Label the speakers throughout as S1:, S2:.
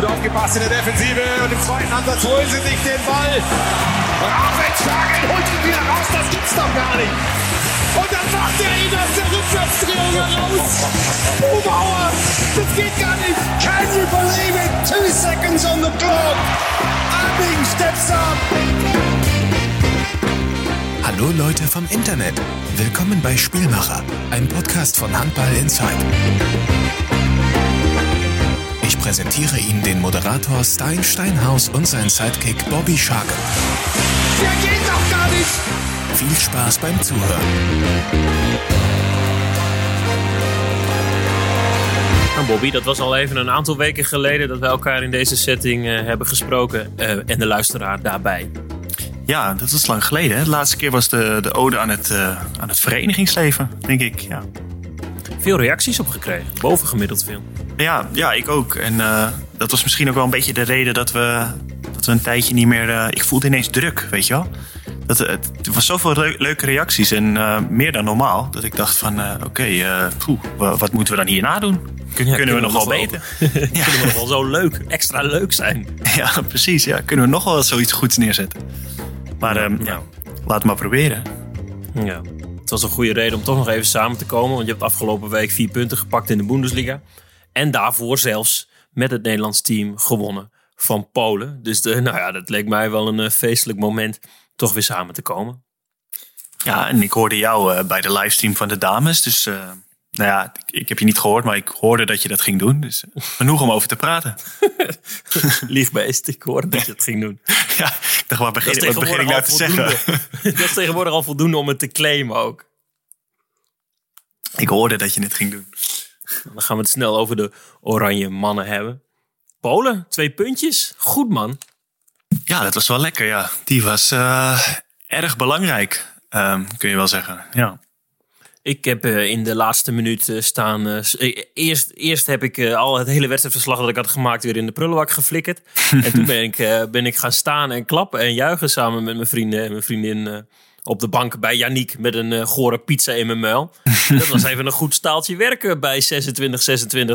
S1: gut aufgepasst in der Defensive und im zweiten Ansatz holen sie sich den Ball. Raffenshagen holt ihn wieder raus, das gibt's doch gar nicht. Und dann macht er ihn aus der Rückwärtsdrehung heraus. Bubauer, das geht gar nicht. Can you believe it? Two seconds on the clock. Abing steps up.
S2: Hallo Leute vom Internet. Willkommen bei Spielmacher, ein Podcast von Handball Inside. Präsentiere Ihnen den Moderator Stein Steinhaus und sein Sidekick Bobby Shark.
S1: Der geht doch gar nicht.
S2: Viel Spaß beim Zuhören.
S3: Nou Bobby, dat was al even een aantal weken geleden dat we elkaar in deze setting eh, hebben gesproken. eh, en de luisteraar daarbij.
S4: Ja, dat is lang geleden. Hè? De laatste keer was de, de ode aan het, eh, aan het verenigingsleven, denk ik. Ja,
S3: Veel reacties op gekregen. Bovengemiddeld veel.
S4: ja, ja ik ook. En eh, dat was misschien ook wel een beetje de reden dat we, dat we een tijdje niet meer... eh, ik voelde ineens druk, weet je wel. Dat, het, er was zoveel leu- leuke reacties en eh, meer dan normaal. Dat ik dacht van, eh, oké, eh, wat moeten we dan hierna doen? Kunnen we nog wel beter?
S3: Kunnen we nog wel zo leuk, extra leuk zijn?
S4: Ja, precies. Ja. Kunnen we nog wel zoiets goeds neerzetten? Maar ehm, ja, laat het maar proberen.
S3: Ja. Het was een goede reden om toch nog even samen te komen. Want je hebt afgelopen week vier punten gepakt in de Bundesliga. En daarvoor zelfs met het Nederlands team gewonnen van Polen. Dus de, nou ja, dat leek mij wel een eh, feestelijk moment toch weer samen te komen.
S4: Ja, en ik hoorde jou eh, bij de livestream van de dames. Dus eh, nou ja, ik, ik heb je niet gehoord, maar ik hoorde dat je dat ging doen. Dus eh, genoeg om over te praten.
S3: Liegbeest, ik hoorde dat je het ging doen.
S4: ja, ik dacht, wat begin, wat begin ik nou te
S3: tegenwoordig
S4: zeggen?
S3: al voldoende. dat is tegenwoordig al voldoende om het te claimen ook.
S4: ik hoorde dat je het ging doen.
S3: Dan gaan we het snel over de oranje mannen hebben. Polen, twee puntjes. Goed man.
S4: Ja, dat was wel lekker, ja. Die was eh, erg belangrijk, ehm, kun je wel zeggen. Ja.
S3: Ik heb eh, in de laatste minuut eh, staan. eh, eh, eerst, eerst heb ik al het hele wedstrijdverslag dat ik had gemaakt weer in de prullenbak geflikkerd. en toen ben ik, ben ik gaan staan en klappen en juichen samen met mijn vrienden en mijn vriendin op de bank bij Yannick met een gore pizza in mijn muil. dat was even een goed staaltje werken bij 26-26.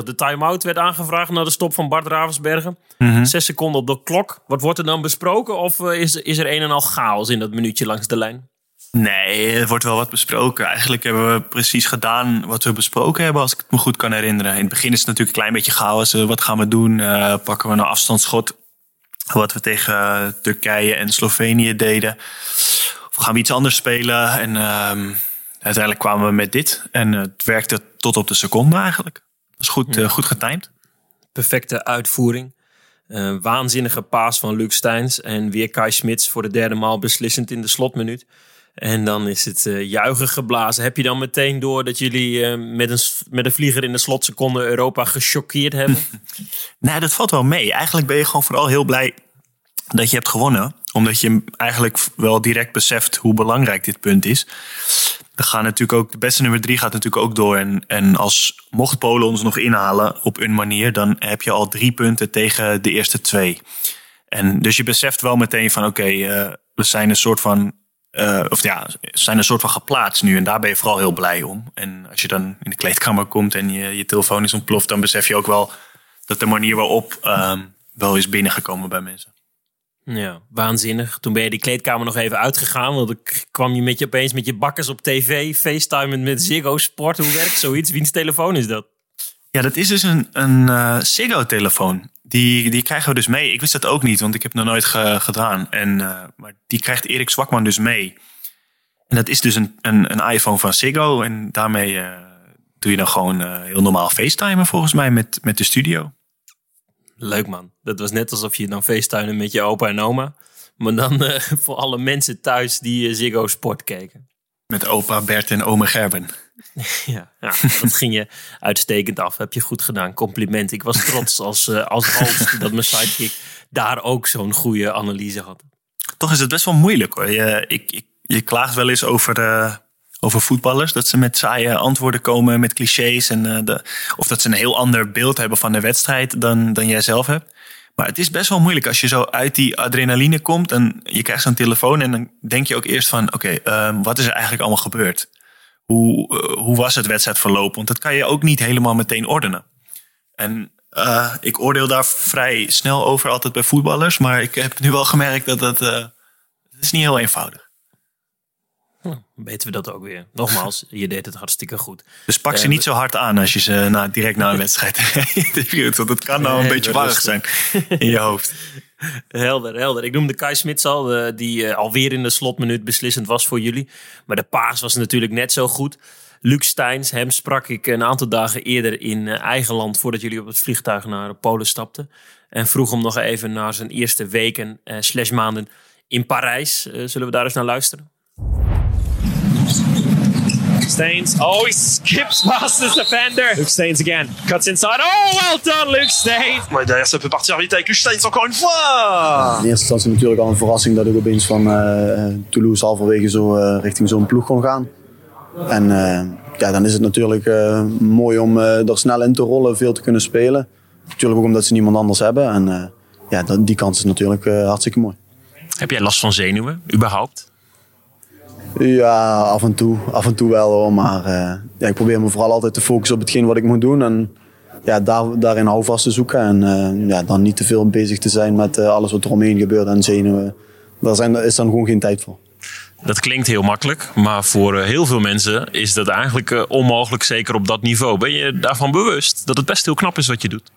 S3: De time-out werd aangevraagd naar de stop van Bart Ravensbergen. Zes seconden op de klok. Wat wordt er dan besproken? Of is, is er een en al chaos in dat minuutje langs de lijn?
S4: Nee, er wordt wel wat besproken. Eigenlijk hebben we precies gedaan wat we besproken hebben, als ik het me goed kan herinneren. In het begin is het natuurlijk een klein beetje chaos. Eh, wat gaan we doen? Eh, pakken we een afstandsschot? Wat we tegen eh, Turkije en Slovenië deden. Of gaan we iets anders spelen? En ehm, uiteindelijk kwamen we met dit. En het werkte tot op de seconde eigenlijk. Dat is goed, goed getimed.
S3: perfecte uitvoering. Waanzinnige paas van Luc Steins. En weer Kai Smits voor de derde maal beslissend in de slotminuut. En dan is het eh, juichen geblazen. Heb je dan meteen door dat jullie eh, met, een, met een vlieger in de slotseconde Europa gechoqueerd hebben?
S4: Nee, dat valt wel mee. Eigenlijk ben je gewoon vooral heel blij dat je hebt gewonnen. Omdat je eigenlijk wel direct beseft hoe belangrijk dit punt is. We gaan natuurlijk ook, de beste nummer drie gaat natuurlijk ook door. En, en als mocht Polen ons nog inhalen op een manier, dan heb je al drie punten tegen de eerste twee. En dus je beseft wel meteen van oké, eh, we zijn een soort van. Eh, of ja, zijn een soort van geplaatst nu. En daar ben je vooral heel blij om. En als je dan in de kleedkamer komt en je, je telefoon is ontploft, dan besef je ook wel dat de manier waarop ehm, wel is binnengekomen bij mensen.
S3: ja, waanzinnig. Toen ben je die kleedkamer nog even uitgegaan. Want ik kwam je met je opeens met je bakkers op tv. FaceTime met Ziggo Sport. Hoe werkt zoiets? Wiens telefoon is dat?
S4: Ja, dat is dus een, een eh Ziggo-telefoon. Die, die krijgen we dus mee. Ik wist dat ook niet, want ik heb het nog nooit ge- gedaan. En, eh, maar die krijgt Erik Zwakman dus mee. En dat is dus een, een, een iPhone van Ziggo. En daarmee eh, doe je dan gewoon eh, heel normaal FaceTimen volgens mij met, met de studio.
S3: Leuk man. Dat was net alsof je dan facetimen met je opa en oma. Maar dan voor alle mensen thuis die Ziggo Sport keken.
S4: Met opa Bert en ome Gerben.
S3: Ja, ja, dat ging je uitstekend af. Heb je goed gedaan. Compliment. Ik was trots als, eh, als host dat mijn sidekick daar ook zo'n goede analyse had.
S4: Toch is het best wel moeilijk hoor. Je, ik, ik, je klaagt wel eens over, eh, over voetballers. Dat ze met saaie antwoorden komen, met clichés. En, eh, de, of dat ze een heel ander beeld hebben van de wedstrijd dan, dan jij zelf hebt. Maar het is best wel moeilijk als je zo uit die adrenaline komt. En je krijgt zo'n telefoon en dan denk je ook eerst van... Oké, ehm, wat is er eigenlijk allemaal gebeurd? Hoe, eh, hoe was het wedstrijdverloop? Want dat kan je ook niet helemaal meteen ordenen. En Uh, ik oordeel daar vrij snel over, altijd bij voetballers. Maar ik heb nu wel gemerkt dat dat, uh, is niet heel eenvoudig.
S3: Hm, weten we dat ook weer. Nogmaals, je deed het hartstikke goed.
S4: Dus pak ze uh, niet zo hard aan als je ze direct na een wedstrijd interviewt. Want het kan nou een beetje warrig zijn in je hoofd.
S3: Helder, helder. Ik noemde Kai Smits al, die uh, alweer in de slotminuut beslissend was voor jullie. Maar de paas was natuurlijk net zo goed. Luc Steins, hem sprak ik een aantal dagen eerder in eigen land voordat jullie op het vliegtuig naar Polen stapten. En vroeg hem nog even naar zijn eerste weken slash maanden in Parijs. Zullen we daar eens naar luisteren?
S1: Staines. Oh, he skips past his defender. Luke Staines again. Cuts inside. Oh, well done, Luke Staines.
S5: Maar derrière, ça peut partir vite avec Luke Staines encore une fois.
S6: In eerste instantie natuurlijk al een verrassing dat ik opeens van uh, Toulouse halverwege zo uh, richting zo'n ploeg kon gaan. En uh, ja, dan is het natuurlijk mooi om er snel in te rollen, veel te kunnen spelen. Natuurlijk ook omdat ze niemand anders hebben. En ja, die kans is natuurlijk hartstikke mooi.
S3: Heb jij last van zenuwen, überhaupt?
S6: Ja, af en toe. Af en toe wel hoor. Maar uh, ja, ik probeer me vooral altijd te focussen op hetgeen wat ik moet doen. En ja, daar, daarin houvast te zoeken. En uh, ja, dan niet te veel bezig te zijn met uh, alles wat er omheen gebeurt en zenuwen. Daar zijn, is dan gewoon geen tijd voor.
S3: Dat klinkt heel makkelijk, maar voor heel veel mensen is dat eigenlijk onmogelijk, zeker op dat niveau. Ben je daarvan bewust dat het best heel knap is wat je doet?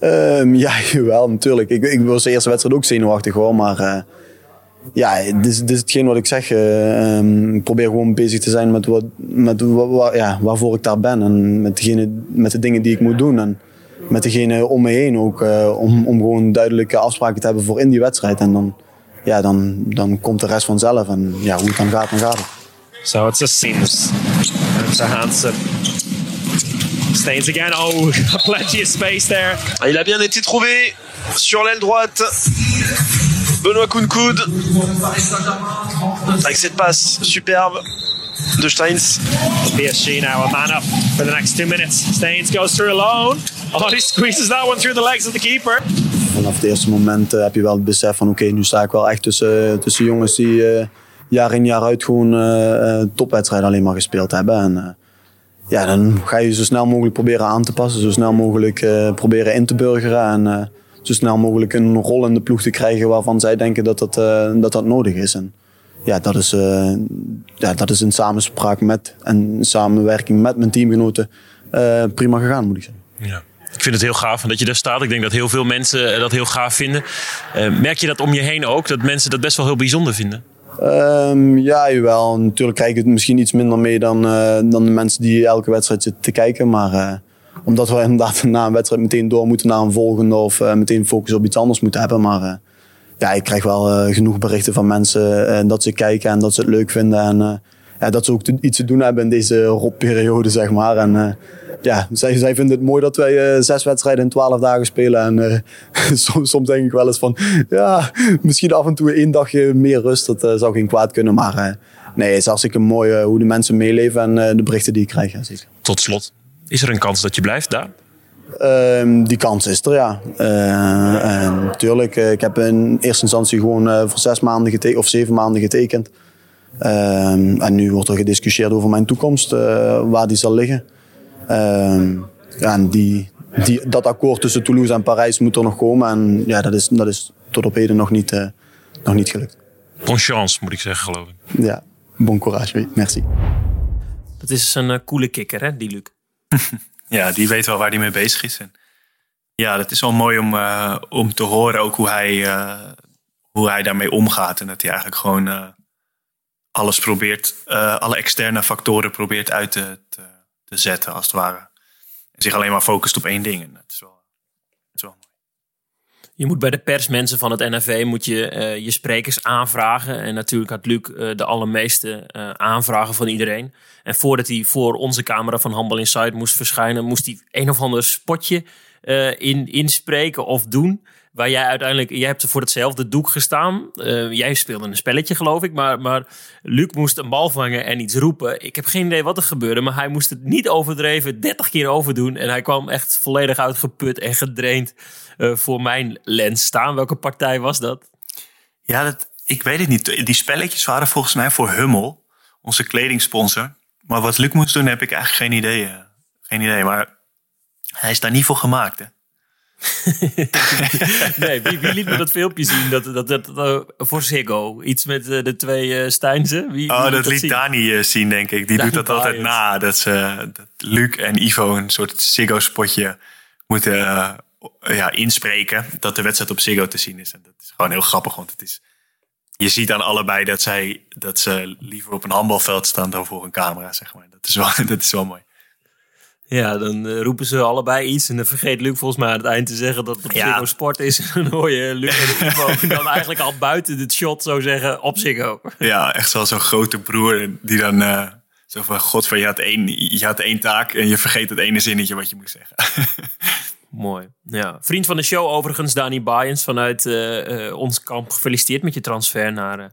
S6: Um, ja, wel natuurlijk. Ik, ik was de eerste wedstrijd ook zenuwachtig hoor, maar ja, dit is, dit is hetgeen wat ik zeg. Uh, um, ik probeer gewoon bezig te zijn met, wat, met wat, ja, waarvoor ik daar ben. En met, degene, met de dingen die ik moet doen. En met degene om me heen ook. Uh, om, om gewoon duidelijke afspraken te hebben voor in die wedstrijd. En dan, ja, dan, dan komt de rest vanzelf. En ja, hoe het dan gaat, dan gaat het.
S1: So it's a seams. It's a Hansen. Stains again. Oh, plenty of space there.
S5: Il a bien été trouvé sur l'aile droite. Benoît Kounkoud avec cette passe superbe de Steins.
S1: PSG now a man up for the next two minutes. Steins goes through alone. Oh, he squeezes that one through the legs of the keeper.
S6: Vanaf het eerste moment uh, heb je wel het besef van oké, okay, nu sta ik wel echt tussen, tussen jongens die uh, jaar in jaar uit gewoon uh, topwedstrijden alleen maar gespeeld hebben. En, ja, dan ga je zo snel mogelijk proberen aan te passen, zo snel mogelijk proberen in te burgeren. En, zo snel mogelijk een rol in de ploeg te krijgen waarvan zij denken dat dat, uh, dat, dat nodig is. En ja, dat is, uh, ja, dat is in samenspraak met en samenwerking met mijn teamgenoten uh, prima gegaan, moet ik zeggen.
S3: Ja. Ik vind het heel gaaf dat je daar staat. Ik denk dat heel veel mensen dat heel gaaf vinden. merk je dat om je heen ook, dat mensen dat best wel heel bijzonder vinden?
S6: Um, ja, jawel. Natuurlijk krijg ik het misschien iets minder mee dan, dan de mensen die elke wedstrijd zitten te kijken. Maar omdat we inderdaad na een wedstrijd meteen door moeten naar een volgende of uh, meteen focus op iets anders moeten hebben. Maar uh, ja, ik krijg wel uh, genoeg berichten van mensen dat ze kijken en dat ze het leuk vinden. En ja, dat ze ook iets te doen hebben in deze rotperiode, zeg maar. En ja, zij, vinden het mooi dat wij zes wedstrijden in twaalf dagen spelen. En soms, soms, denk ik wel eens van, ja, misschien af en toe één dagje meer rust. Dat zou geen kwaad kunnen. Maar nee, het is hartstikke mooi hoe de mensen meeleven en de berichten die ik krijg.
S3: Tot slot, is er een kans dat je blijft daar?
S6: Um, die kans is er, ja. Uh, en natuurlijk, ik heb in eerste instantie gewoon uh, voor zes maanden getekend, of zeven maanden getekend. Uh, en nu wordt er gediscussieerd over mijn toekomst, uh, waar die zal liggen. Ehm, ja, en die, die, dat akkoord tussen Toulouse en Parijs moet er nog komen. En ja, dat is, dat is tot op heden nog niet, nog niet gelukt.
S3: Bon chance, moet ik zeggen, geloof ik.
S6: Ja, bon courage, merci.
S3: Dat is een coole kikker, hè, die Luc?
S4: ja, die weet wel waar hij mee bezig is. En ja, dat is wel mooi om, uh, om te horen ook hoe hij, uh, hoe hij daarmee omgaat. En dat hij eigenlijk gewoon uh, alles probeert, alle externe factoren probeert uit te, te, te, zetten, als het ware. En zich alleen maar focust op één ding. En dat is wel, dat is wel mooi.
S3: Je moet bij de persmensen van het NFV moet je, je sprekers aanvragen. En natuurlijk had Luc de allermeeste aanvragen van iedereen. En voordat hij voor onze camera van Handbal Inside moest verschijnen, moest hij een of ander spotje uh, in, inspreken of doen. Waar jij uiteindelijk, jij hebt voor hetzelfde doek gestaan. Uh, jij speelde een spelletje, geloof ik. Maar, maar Luc moest een bal vangen en iets roepen. Ik heb geen idee wat er gebeurde, maar hij moest het niet overdreven 30 keer overdoen. En hij kwam echt volledig uitgeput en gedraind uh, voor mijn lens staan. Welke partij was dat?
S4: Ja, dat, ik weet het niet. Die spelletjes waren volgens mij voor Hummel, onze kledingsponsor. Maar wat Luc moest doen, heb ik eigenlijk geen idee. Eh, geen idee. Maar Hij is daar niet voor gemaakt, hè?
S3: nee, wie, wie liet me dat filmpje zien? Dat, dat, dat, dat voor Ziggo. Iets met uh, de twee uh. Wie,
S4: oh,
S3: wie
S4: dat liet
S3: zien?
S4: Dani zien, denk ik. Die
S3: Dani
S4: doet dat altijd na. Dat, ze, dat Luc en Ivo een soort Ziggo-spotje moeten ja, inspreken. Dat de wedstrijd op Ziggo te zien is. En dat is gewoon heel grappig, want het is... Je ziet aan allebei dat, zij, dat ze liever op een handbalveld staan dan voor een camera, zeg maar. Dat is wel, dat is wel mooi.
S3: Ja, dan uh, roepen ze allebei iets. En dan vergeet Luc volgens mij aan het eind te zeggen dat het
S4: Ja.
S3: Ziggo Sport is. En dan hoor je Luc en dan eigenlijk al buiten het shot zo zeggen op Ziggo.
S4: Ja, echt zoals zo'n grote broer die dan uh, zo van... God, van, je, had één, je had één taak en je vergeet het ene zinnetje wat je moest zeggen.
S3: Mooi. Ja. Vriend van de show overigens, Dani Bayens vanuit uh, uh, ons kamp. Gefeliciteerd met je transfer naar uh,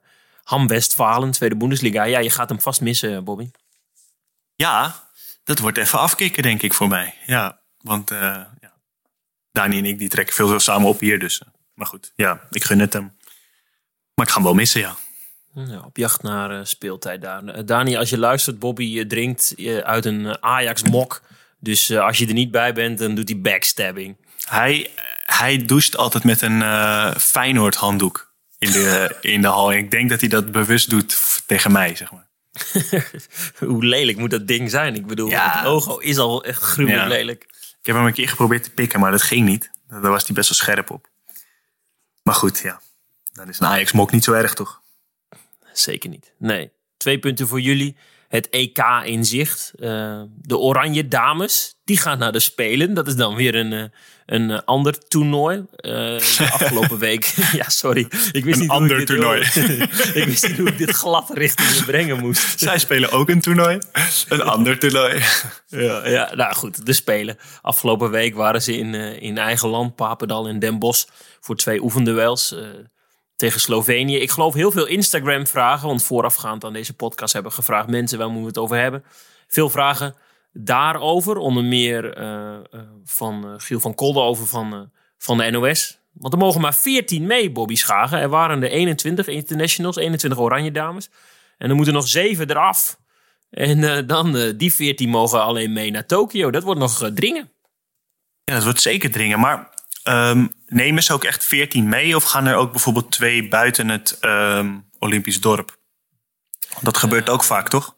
S3: Ham Westfalen, Tweede Bundesliga. Ja, je gaat hem vast missen, Bobby.
S4: Ja, dat wordt even afkicken, denk ik, voor mij. Ja, want uh, ja. Dani en ik die trekken veel samen op hier. Dus. Maar goed, ja, ik gun het hem. Maar ik ga hem wel missen, ja.
S3: ja op jacht naar uh, speeltijd daar. Uh, Dani, als je luistert, Bobby drinkt uit een Ajax-mok. Dus als je er niet bij bent, dan doet hij backstabbing.
S4: Hij, hij doucht altijd met een Feyenoord handdoek in de, in de hal. En ik denk dat hij dat bewust doet tegen mij, zeg maar.
S3: Hoe lelijk moet dat ding zijn? Ik bedoel,
S4: Ja.
S3: het logo is al echt gruwelijk
S4: Ja.
S3: lelijk.
S4: Ik heb hem een keer geprobeerd te pikken, maar dat ging niet. Daar was hij best wel scherp op. Maar goed, ja. Dan is een Ajax-mok niet zo erg, toch?
S3: Zeker niet. Nee. Twee punten voor jullie. Het EK in zicht. Uh, de Oranje Dames, die gaan naar de Spelen. Dat is dan weer een, uh, een uh, ander toernooi. Uh, de afgelopen week. ja, sorry. Ik wist
S4: Een
S3: niet
S4: ander
S3: hoe ik dit
S4: toernooi.
S3: ik wist niet hoe ik dit glad richting brengen moest.
S4: Zij spelen ook een toernooi. Een ander toernooi.
S3: Ja, ja, nou goed, de Spelen. Afgelopen week waren ze in, uh, in eigen land, Papendal en Den Bosch, voor twee oefenduels tegen Slovenië. Ik geloof heel veel Instagram-vragen, want voorafgaand aan deze podcast hebben gevraagd mensen waar moeten we het over hebben. Veel vragen daarover, onder meer uh, van Giel van Koldenhoven van, van de NOS. Want er mogen maar 14 mee, Bobby Schagen. Er waren er 21 internationals, 21 oranje dames. En er moeten nog 7 eraf. En dan die 14 mogen alleen mee naar Tokio. Dat wordt nog dringen.
S4: Ja, dat wordt zeker dringen. Maar um, nemen ze ook echt 14 mee? Of gaan er ook bijvoorbeeld twee buiten het um, Olympisch dorp? Dat gebeurt ook vaak, toch?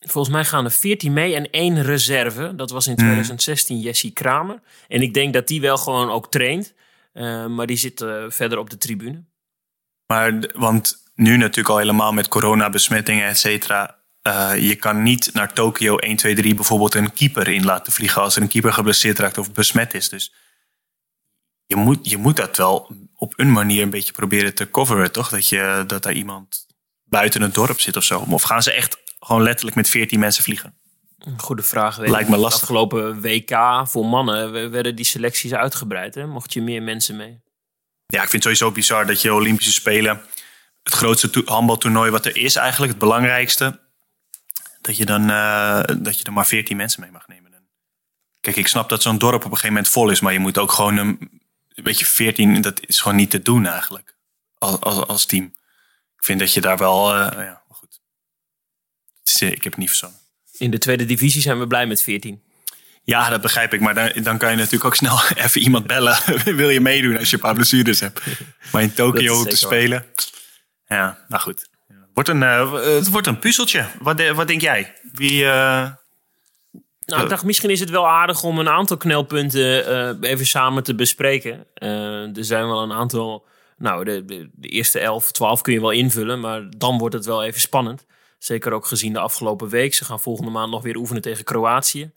S3: Volgens mij gaan er 14 mee en één reserve. Dat was in 2016 hmm. Jessie Kramer. En ik denk dat die wel gewoon ook traint. Uh, maar die zit verder op de tribune.
S4: Maar, want nu natuurlijk al helemaal met coronabesmettingen, et cetera. Uh, je kan niet naar Tokio 1, 2, 3 bijvoorbeeld een keeper in laten vliegen als er een keeper geblesseerd raakt of besmet is. Dus je moet, je moet dat wel op een manier een beetje proberen te coveren, toch? Dat, je, dat daar iemand buiten het dorp zit of zo. Of gaan ze echt gewoon letterlijk met 14 mensen vliegen?
S3: Goede vraag. Weet
S4: Lijkt me lastig.
S3: Afgelopen WK voor mannen werden die selecties uitgebreid. Hè? Mocht je meer mensen mee?
S4: Ja, ik vind het sowieso bizar dat je Olympische Spelen, het grootste handbaltoernooi wat er is eigenlijk, het belangrijkste, dat je dan uh, dat je er maar 14 mensen mee mag nemen. Kijk, ik snap dat zo'n dorp op een gegeven moment vol is, maar je moet ook gewoon een, een beetje 14, dat is gewoon niet te doen eigenlijk, als, als, als team. Ik vind dat je daar wel, uh, ja, goed. Is, ik heb het niet verzonnen.
S3: In de tweede divisie zijn we blij met 14.
S4: Ja, dat begrijp ik. Maar dan, dan kan je natuurlijk ook snel even iemand bellen. Wil je meedoen als je een paar blessures hebt? Maar in Tokio te spelen. Waar. Ja, nou goed. Wordt een, uh, het wordt een puzzeltje. Wat, wat denk jij? Wie. Uh...
S3: Nou, ik dacht misschien is het wel aardig om een aantal knelpunten uh, even samen te bespreken. er zijn wel een aantal. Nou, de, de, de, eerste 11, 12 kun je wel invullen. Maar dan wordt het wel even spannend. Zeker ook gezien de afgelopen week. Ze gaan volgende maand nog weer oefenen tegen Kroatië.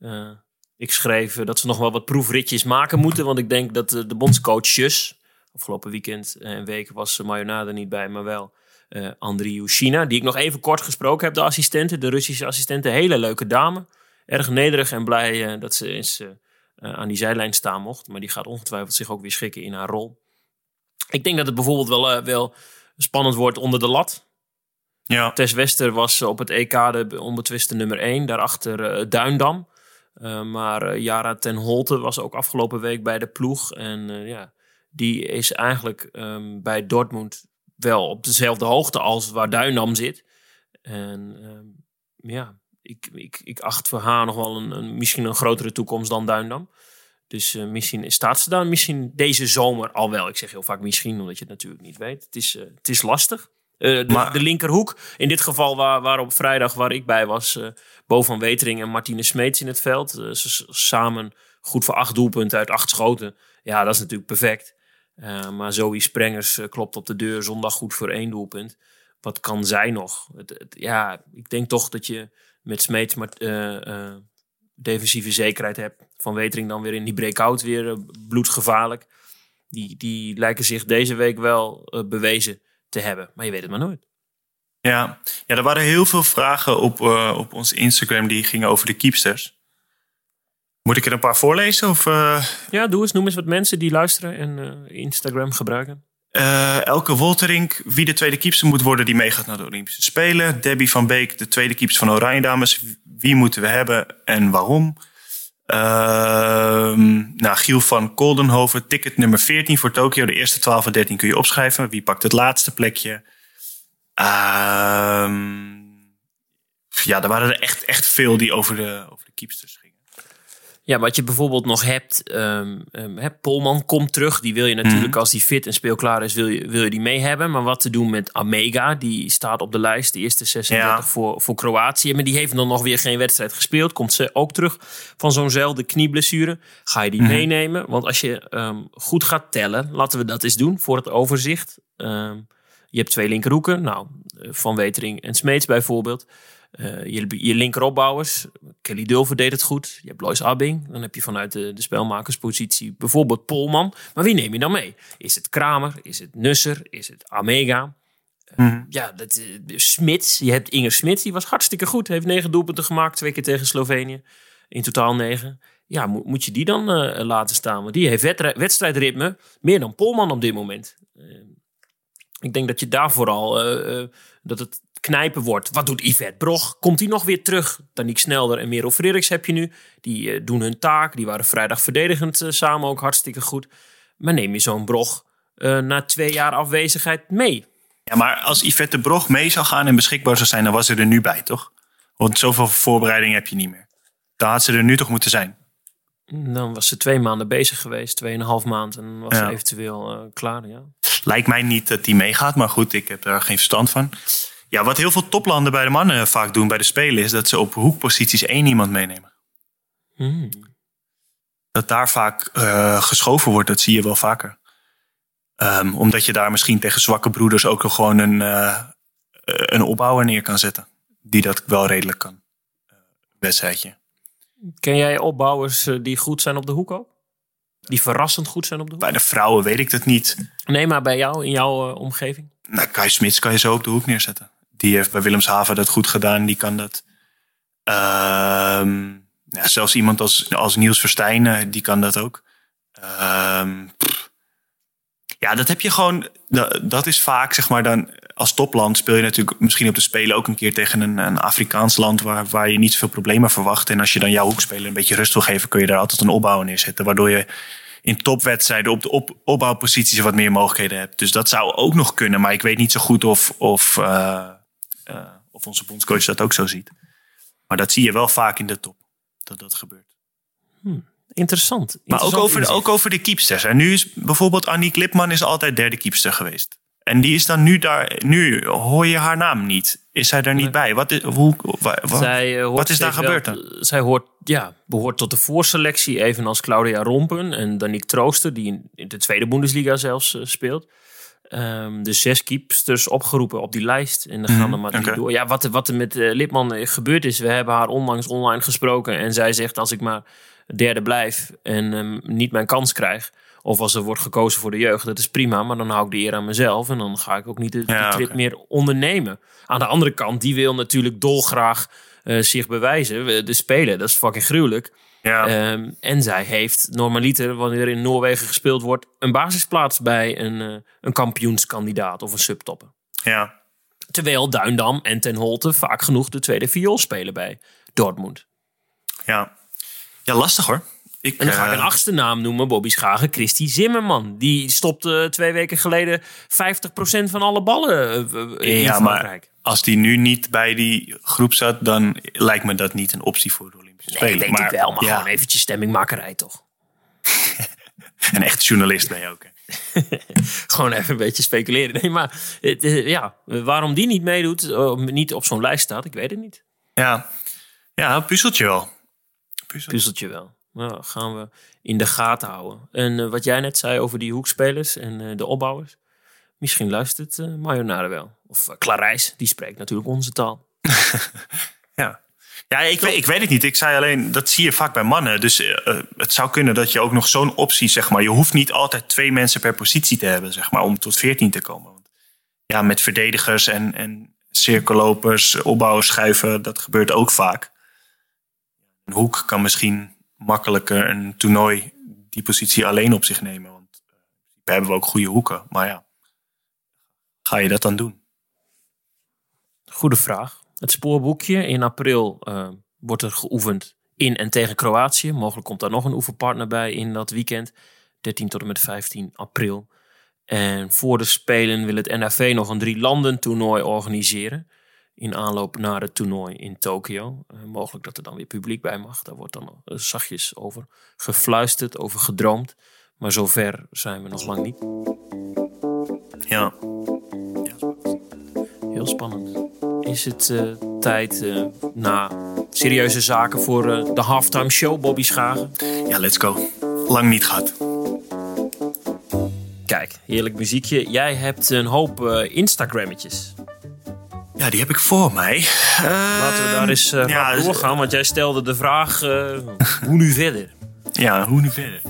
S3: Uh, ik schreef dat ze nog wel wat proefritjes maken moeten. Want ik denk dat de, de bondscoaches... Afgelopen weekend en week was Mayonade niet bij, maar wel uh, Andriy China. Die ik nog even kort gesproken heb, de assistente. De Russische assistente. Hele leuke dame. Erg nederig en blij uh, dat ze eens aan die zijlijn staan mocht. Maar die gaat ongetwijfeld zich ook weer schikken in haar rol. Ik denk dat het bijvoorbeeld wel, wel spannend wordt onder de lat.
S4: Ja.
S3: Tess Wester was op het EK de onbetwiste nummer 1. Daarachter Duindam. Uh, maar uh, Jara ten Holte was ook afgelopen week bij de ploeg. En uh, ja, die is eigenlijk um, bij Dortmund wel op dezelfde hoogte als waar Duindam zit. En um, ja, ik, ik, ik acht voor haar nog wel een, een, misschien een grotere toekomst dan Duindam. Dus uh, misschien staat ze daar misschien deze zomer al wel. Ik zeg heel vaak misschien, omdat je het natuurlijk niet weet. Het is, uh, het is lastig. Uh, de, de, linkerhoek, in dit geval waar, waar op vrijdag waar ik bij was, Bo van Wetering en Martine Smeets in het veld. ze samen goed voor acht doelpunten uit acht schoten. Ja, dat is natuurlijk perfect. maar Zoe Sprengers klopt op de deur zondag goed voor één doelpunt. Wat kan zij nog? Het, het, ja, ik denk toch dat je met Smeets maar, defensieve zekerheid hebt. Van Wetering dan weer in die breakout weer uh, bloedgevaarlijk. Die, die lijken zich deze week wel bewezen te hebben. Maar je weet het maar nooit.
S4: Ja, ja er waren heel veel vragen op, op ons Instagram die gingen over de keepsters. Moet ik er een paar voorlezen? Of,
S3: Ja, doe eens. Noem eens wat mensen die luisteren en Instagram gebruiken.
S4: Uh, Elke Wolterink, wie de tweede keeper moet worden die meegaat naar de Olympische Spelen. Debbie van Beek, de tweede keeper van Oranje Dames. Wie moeten we hebben en waarom? Uh, nou, Giel van Koldenhoven, ticket nummer 14 voor Tokio. De eerste 12 en 13 kun je opschrijven. Wie pakt het laatste plekje? Uh, ja, er waren er echt, echt veel die over de, over de keepsters.
S3: Ja, wat je bijvoorbeeld nog hebt, um, um, Polman komt terug. Die wil je natuurlijk, mhm. als die fit en speelklaar is, wil je, wil je die mee hebben. Maar wat te doen met Amega, die staat op de lijst, de eerste 36 voor, voor Kroatië. Maar die heeft dan nog weer geen wedstrijd gespeeld. Komt ze ook terug van zo'nzelfde knieblessure. Ga je die mhm. meenemen? Want als je um, goed gaat tellen, laten we dat eens doen voor het overzicht. je hebt twee linkerhoeken, nou, Van Wetering en Smeets bijvoorbeeld. Uh, je, je linkeropbouwers, Kelly Dulver deed het goed. Je hebt Lois Abbing. Dan heb je vanuit de, de spelmakerspositie bijvoorbeeld Polman. Maar wie neem je dan mee? Is het Kramer? Is het Nusser? Is het Amega? Uh, Ja, dat, uh, Smits. Je hebt Inger Smits. Die was hartstikke goed. Heeft negen doelpunten gemaakt. Twee keer tegen Slovenië. In totaal negen. Ja, moet, moet je die dan laten staan? Want die heeft wedstrijdritme meer dan Polman op dit moment. ik denk dat je daar vooral... dat het knijpen wordt. Wat doet Yvette Brog? Komt hij nog weer terug? Daniek Snelder en Merel Frederiks heb je nu. Die uh, doen hun taak. Die waren vrijdag verdedigend uh, samen ook hartstikke goed. Maar neem je zo'n Brog uh, na twee jaar afwezigheid mee?
S4: Ja, maar als Yvette Brog mee zou gaan en beschikbaar zou zijn, dan was ze er nu bij, toch? Want zoveel voorbereiding heb je niet meer. Dan had ze er nu toch moeten zijn.
S3: Dan was ze twee maanden bezig geweest, tweeënhalf maand. En was ja. ze eventueel klaar, ja.
S4: Lijkt mij niet dat die meegaat, maar goed, ik heb daar geen verstand van. Ja, wat heel veel toplanden bij de mannen vaak doen bij de Spelen... is dat ze op hoekposities één iemand meenemen. Hmm. Dat daar vaak uh, geschoven wordt, dat zie je wel vaker. Um, omdat je daar misschien tegen zwakke broeders ook gewoon een, uh, een opbouwer neer kan zetten. Die dat wel redelijk kan. Uh, wedstrijdje.
S3: Ken jij opbouwers die goed zijn op de hoek ook? Die verrassend goed zijn op de hoek?
S4: Bij de vrouwen weet ik dat niet.
S3: Nee, maar bij jou, in jouw omgeving?
S4: Nou, Kai Smits kan je zo op de hoek neerzetten. Die heeft bij Willemshaven dat goed gedaan. Die kan dat. Um, ja, zelfs iemand als, als Niels Verstijn, die kan dat ook. Um, ja, dat heb je gewoon. Dat, is vaak, zeg maar, dan als topland speel je natuurlijk misschien op de Spelen ook een keer tegen een, een Afrikaans land waar, waar je niet zoveel problemen verwacht. En als je dan jouw hoekspeler een beetje rust wil geven, kun je daar altijd een opbouw neerzetten. Waardoor je in topwedstrijden op de op, opbouwposities wat meer mogelijkheden hebt. Dus dat zou ook nog kunnen. Maar ik weet niet zo goed of, of uh, uh, of onze bondscoach dat ook zo ziet. Maar dat zie je wel vaak in de top, dat dat gebeurt.
S3: Hmm, interessant.
S4: Maar ook, over de, ook over de keepsters. En nu is bijvoorbeeld Annie Klipman is altijd derde keepster geweest. En die is dan nu daar. Nu hoor je haar naam niet. Is zij daar niet bij? Wat is, hoe, zij, uh, wat is daar gebeurd dan?
S3: Zij hoort, ja, behoort tot de voorselectie, evenals Claudia Rompen en Danique Trooster, die in, in de tweede Bundesliga zelfs uh, speelt um, de zes keepsters opgeroepen op die lijst. En dan gaan mhm, er maar okay. door. Ja, wat, wat er met uh, Lipman eh, gebeurd is, we hebben haar onlangs online gesproken. En zij zegt als ik maar derde blijf en um, niet mijn kans krijg. Of als er wordt gekozen voor de jeugd, dat is prima. Maar dan hou ik de eer aan mezelf. En dan ga ik ook niet de, ja, trip okay. meer ondernemen. Aan de andere kant, die wil natuurlijk dolgraag uh, zich bewijzen. De spelen, dat is fucking gruwelijk. Ja. Um, en zij heeft normaliter, wanneer in Noorwegen gespeeld wordt, een basisplaats bij een, uh, een kampioenskandidaat of een subtopper.
S4: Ja.
S3: Terwijl Duindam en Ten Holte vaak genoeg de tweede viool spelen bij Dortmund.
S4: Ja, ja lastig hoor. Ik,
S3: En dan ga ik
S4: eh,
S3: een achtste naam noemen, Bobby Schagen, Christy Zimmerman. Die stopte twee weken geleden 50% van alle ballen eh, in
S4: ja,
S3: Frankrijk.
S4: maar als die nu niet bij die groep zat, dan lijkt me dat niet een optie voor Olympische
S3: Nee,
S4: Spelen.
S3: weet ik wel, maar
S4: ja,
S3: gewoon eventjes stemmingmakerij toch?
S4: een echte journalist ben je ook.
S3: Gewoon even een beetje speculeren. Nee, maar eh, ja, waarom die niet meedoet, eh, niet op zo'n lijst staat, ik weet het niet.
S4: Ja, ja puzzeltje wel. Puzzel.
S3: Puzzeltje wel. Nou, gaan we in de gaten houden. En eh, wat jij net zei over die hoekspelers en de opbouwers. Misschien luistert uh, wel. Of uh, Clarijs, die spreekt natuurlijk onze taal.
S4: Ja, ja ik, weet, ik weet het niet. Ik zei alleen, dat zie je vaak bij mannen. Dus eh, het zou kunnen dat je ook nog zo'n optie, zeg maar. Je hoeft niet altijd twee mensen per positie te hebben, zeg maar, om tot 14 te komen. Want ja, met verdedigers en, en cirkellopers, opbouwen, schuiven, dat gebeurt ook vaak. Een hoek kan misschien makkelijker een toernooi die positie alleen op zich nemen. Want we hebben we ook goede hoeken. Maar ja, ga je dat dan doen?
S3: Goede vraag. Het spoorboekje in april uh, wordt er geoefend in en tegen Kroatië. Mogelijk komt daar nog een oefenpartner bij in dat weekend. 13 tot en met 15 april. En voor de Spelen wil het NAV nog een drie landen toernooi organiseren. In aanloop naar het toernooi in Tokio. Uh, mogelijk dat er dan weer publiek bij mag. Daar wordt dan uh, zachtjes over gefluisterd, over gedroomd. Maar zover zijn we nog lang niet.
S4: Ja.
S3: Heel spannend. Is het uh, tijd na serieuze zaken voor de halftime show, Bobby Schagen?
S4: Ja, let's go. Lang niet gehad.
S3: Kijk, heerlijk muziekje. Jij hebt een hoop Instagrammetjes.
S4: Ja, die heb ik voor mij. Uh,
S3: Laten we daar eens uh, ja, doorgaan, want jij stelde de vraag: uh, hoe nu verder?
S4: Ja, hoe nu verder?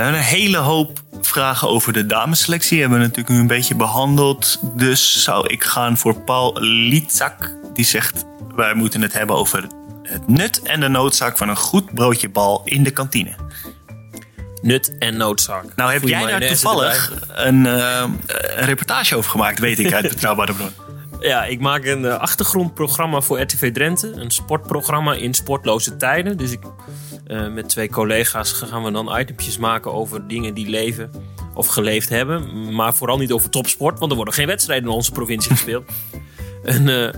S4: Nou, een hele hoop vragen over de damesselectie hebben we natuurlijk nu een beetje behandeld. Dus zou ik gaan voor Paul Lietzak. Die zegt: wij moeten het hebben over het nut en de noodzaak van een goed broodje bal in de kantine.
S3: Nut en noodzaak.
S4: Nou, heb jij daar toevallig een, een reportage over gemaakt, weet ik uit Betrouwbare Bron.
S3: Ja, ik maak een uh, achtergrondprogramma voor RTV Drenthe. Een sportprogramma in sportloze tijden. Dus ik, uh, met twee collega's gaan we dan itempjes maken over dingen die leven of geleefd hebben. Maar vooral niet over topsport, want er worden geen wedstrijden in onze provincie gespeeld. Uh,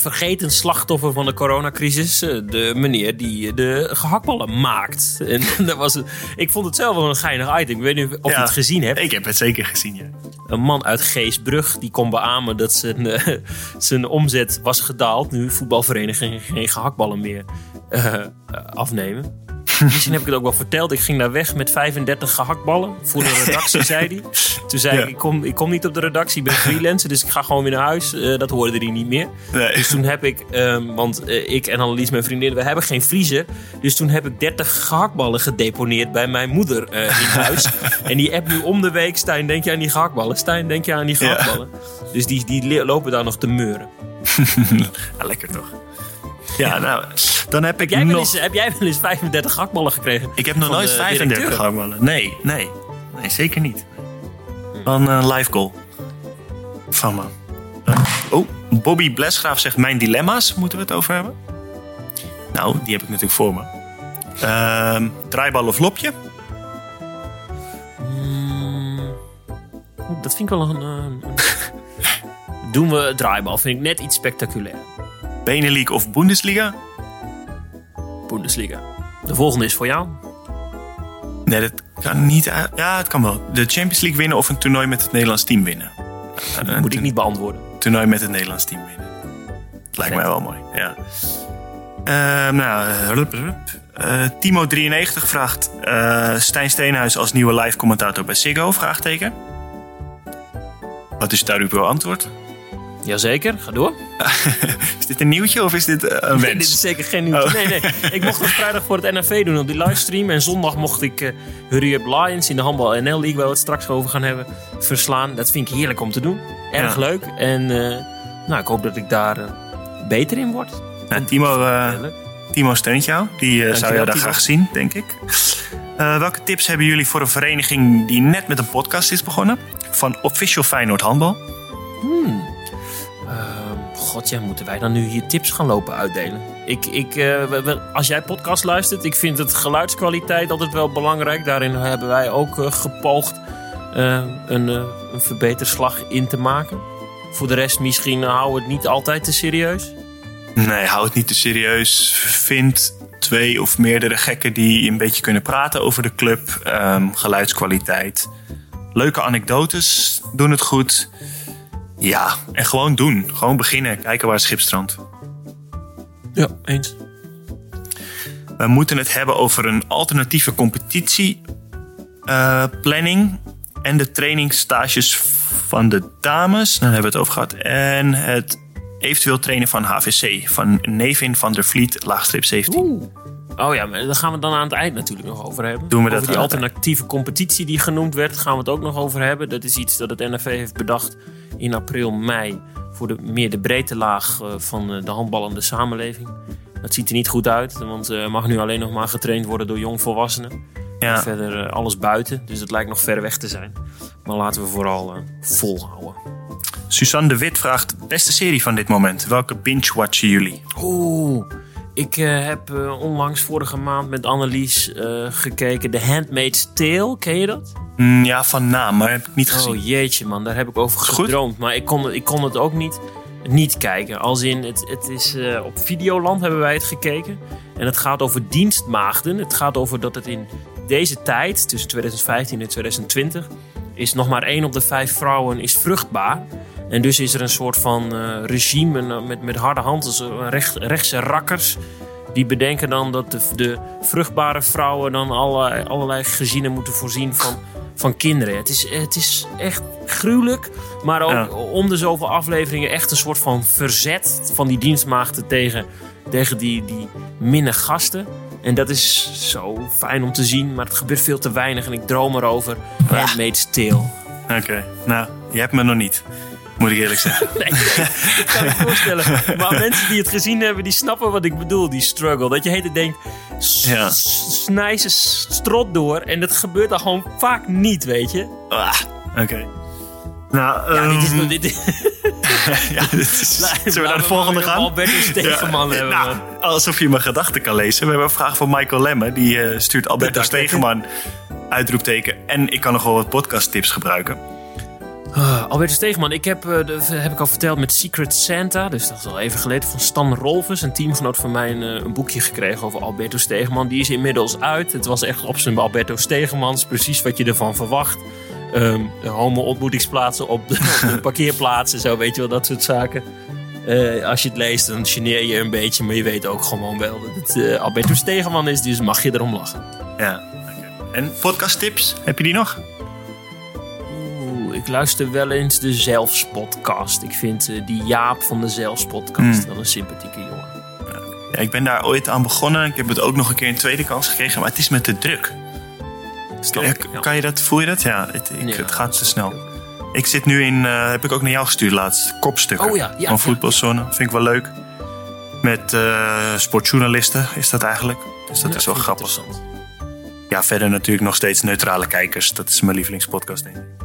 S3: vergeten slachtoffer van de coronacrisis. De meneer die de gehaktballen maakt. En dat was ik vond het zelf wel een geinig item. Ik weet niet of
S4: ja,
S3: je het gezien hebt.
S4: Ik heb het zeker gezien, ja.
S3: Een man uit Geesbrug die kon beamen dat zijn, uh, zijn omzet was gedaald. Nu voetbalverenigingen geen gehaktballen meer uh, afnemen. Misschien heb ik het ook wel verteld. Ik ging daar weg met 35 gehaktballen voor de redactie, zei hij. Toen zei ja. ik, ik kom, ik kom niet op de redactie, ik ben freelancer, dus ik ga gewoon weer naar huis. Uh, dat hoorde hij niet meer.
S4: Nee.
S3: Dus toen heb ik, um, want uh, ik en Annelies, mijn vriendin, we hebben geen vriezer. Dus toen heb ik 30 gehaktballen gedeponeerd bij mijn moeder uh, in huis. en die app nu om de week, Stijn, denk je aan die gehaktballen? Stijn, denk je aan die gehaktballen? Ja. Dus die, die lopen daar nog te meuren.
S4: ja, lekker toch? Ja, nou, dan heb ik
S3: heb jij
S4: nog...
S3: Eens, heb jij wel eens 35 gehaktballen gekregen?
S4: Ik heb nog nooit 35 gehaktballen. Nee, nee. Nee, zeker niet. Van een uh, live goal. Van me. Uh, oh, Bobby Blesgraaf zegt mijn dilemma's. Moeten we het over hebben? Nou, die heb ik natuurlijk voor me. Uh, draaibal of lopje?
S3: Mm, dat vind ik wel een... een Doen we draaibal. Vind ik net iets spectaculair.
S4: Benelink of Bundesliga?
S3: Bundesliga. De volgende is voor jou.
S4: Nee, dat kan niet. Ja, het kan wel. De Champions League winnen of een toernooi met het Nederlands team winnen.
S3: Dat moet ik niet beantwoorden.
S4: Toernooi met het Nederlands team winnen. Dat lijkt mij wel mooi, ja. Uh, nou, uh, Timo93 vraagt... Uh, Stijn Steenhuis als nieuwe live commentator bij Ziggo? Vraagteken. Wat is daar uw antwoord?
S3: Jazeker, ga door.
S4: is dit een nieuwtje of is dit een wens?
S3: Nee, dit is zeker geen nieuwtje. Oh. Nee, nee. Ik mocht het vrijdag voor het NAV doen op die livestream. En zondag mocht ik uh, Hurry Up Lions in de handbal NL League, waar we het straks over gaan hebben, verslaan. Dat vind ik heerlijk om te doen. Erg ja. leuk. En uh, nou, ik hoop dat ik daar beter in word.
S4: Timo, Timo steunt jou. Die zou jou daar
S3: Timo.
S4: graag zien, denk ik. welke tips hebben jullie voor een vereniging die net met een podcast is begonnen? Van Official Feyenoord Handbal.
S3: Hmm. God, ja, moeten wij dan nu hier tips gaan lopen uitdelen? Ik, ik, eh, als jij podcast luistert, ik vind het geluidskwaliteit altijd wel belangrijk. Daarin hebben wij ook eh, gepoogd eh, een, eh, een verbeterslag in te maken. Voor de rest misschien hou het niet altijd te serieus.
S4: Nee, hou het niet te serieus. Vind twee of meerdere gekken die een beetje kunnen praten over de club. Ehm, geluidskwaliteit. Leuke anekdotes doen het goed. Ja, en gewoon doen. Gewoon beginnen. Kijken waar het schip strandt.
S3: Ja, eens.
S4: We moeten het hebben over een alternatieve competitieplanning en de trainingsstages van de dames. Daar hebben we het over gehad. En het eventueel trainen van HVC. Van Nevin van der Vliet, laagstreep 17.
S3: Oh ja, maar daar gaan we dan aan het eind natuurlijk nog over hebben.
S4: Doen we dat
S3: over die
S4: aan het
S3: alternatieve competitie die genoemd werd, gaan we het ook nog over hebben. Dat is iets dat het NFV heeft bedacht in april, mei. Voor de, meer de breedte laag eh, van eh, de handballende samenleving. Dat ziet er niet goed uit, want er mag nu alleen nog maar getraind worden door jongvolwassenen.
S4: Ja,
S3: Verder eh, alles buiten, dus het lijkt nog ver weg te zijn. Maar laten we vooral eh, volhouden.
S4: Suzanne de Wit vraagt: beste serie van dit moment. Welke binge-watchen jullie?
S3: Oeh, ik eh, heb eh, onlangs vorige maand met Annelies eh, gekeken. The Handmaid's Tale, ken je dat?
S4: Mm, ja, van naam, maar heb ik niet gezien.
S3: Oh jeetje man, daar heb ik over
S4: goed?
S3: gedroomd. Maar ik kon, het- ik kon het ook niet, niet kijken. Als in, het, het is op Videoland hebben wij het gekeken. En het gaat over dienstmaagden. Het gaat over dat het in deze tijd, tussen 2015 en 2020... is nog maar één op de vijf vrouwen is vruchtbaar. En dus is er een soort van eh, regime een, met, met harde handen, zo recht, rechtse rakkers... Die bedenken dan dat de, de vruchtbare vrouwen dan allerlei, allerlei gezinnen moeten voorzien van, van kinderen. Het is, het is echt gruwelijk. Maar ook
S4: Ja.
S3: om de zoveel afleveringen echt een soort van verzet van die dienstmaagden tegen, tegen die, die minne gasten. En dat is zo fijn om te zien, maar het gebeurt veel te weinig. En ik droom erover. Handmaid's Tale.
S4: Oké, nou, je hebt me nog niet. Moet ik eerlijk zeggen.
S3: Nee, dat kan ik voorstellen. Maar mensen die het gezien hebben, die snappen wat ik bedoel, die struggle. Dat je heet denkt,
S4: Ja.
S3: snij ze strot door. En dat gebeurt dan gewoon vaak niet, weet je.
S4: Ah, Oké. Nou,
S3: Ja, dit is...
S4: ehm,
S3: Dit,
S4: ja, dit is- Zullen we naar de volgende gaan?
S3: Stegeman hebben
S4: Nou, alsof je mijn gedachten kan lezen. We hebben een vraag van Michael Lemme. Die eh, stuurt Alberto. Stegeman uitroepteken. En ik kan nog wel wat podcasttips gebruiken.
S3: Ah, Albertus Stegeman, ik heb, eh, de, heb ik al verteld met Secret Santa. Dus dat is al even geleden. Van Stan Rolfes, een teamgenoot van mij, een, eh, een boekje gekregen over Alberto Stegeman. Die is inmiddels uit. Het was echt op zijn Alberto Stegemans. Precies wat je ervan verwacht. Ehm homo-ontmoetingsplaatsen op de, op de parkeerplaatsen. Zo, weet je wel, dat soort zaken. Eh, als je het leest, dan geneer je een beetje. Maar je weet ook gewoon wel dat het Alberto Stegeman is. Dus mag je erom lachen.
S4: Ja, oké. En podcasttips? Heb je die nog?
S3: Ik luister wel eens de Zelfs-podcast. Ik vind eh, die Jaap van de Zelfs-podcast wel een sympathieke jongen.
S4: Ja, ik ben daar ooit aan begonnen. Ik heb het ook nog een keer een tweede kans gekregen. Maar het is met te druk. Ja,
S3: ja.
S4: Kan je dat, voel je dat? Ja, het, ik, het gaat te snel. Ik zit nu in, eh, heb ik ook naar jou gestuurd laatst, kopstukken
S3: Oh ja,
S4: van voetbalzone. Vind ik wel leuk. Met eh, sportjournalisten is dat eigenlijk. Dus dat is wel grappig. Ja, verder natuurlijk nog steeds neutrale kijkers. Dat is mijn lievelingspodcast, denk ik.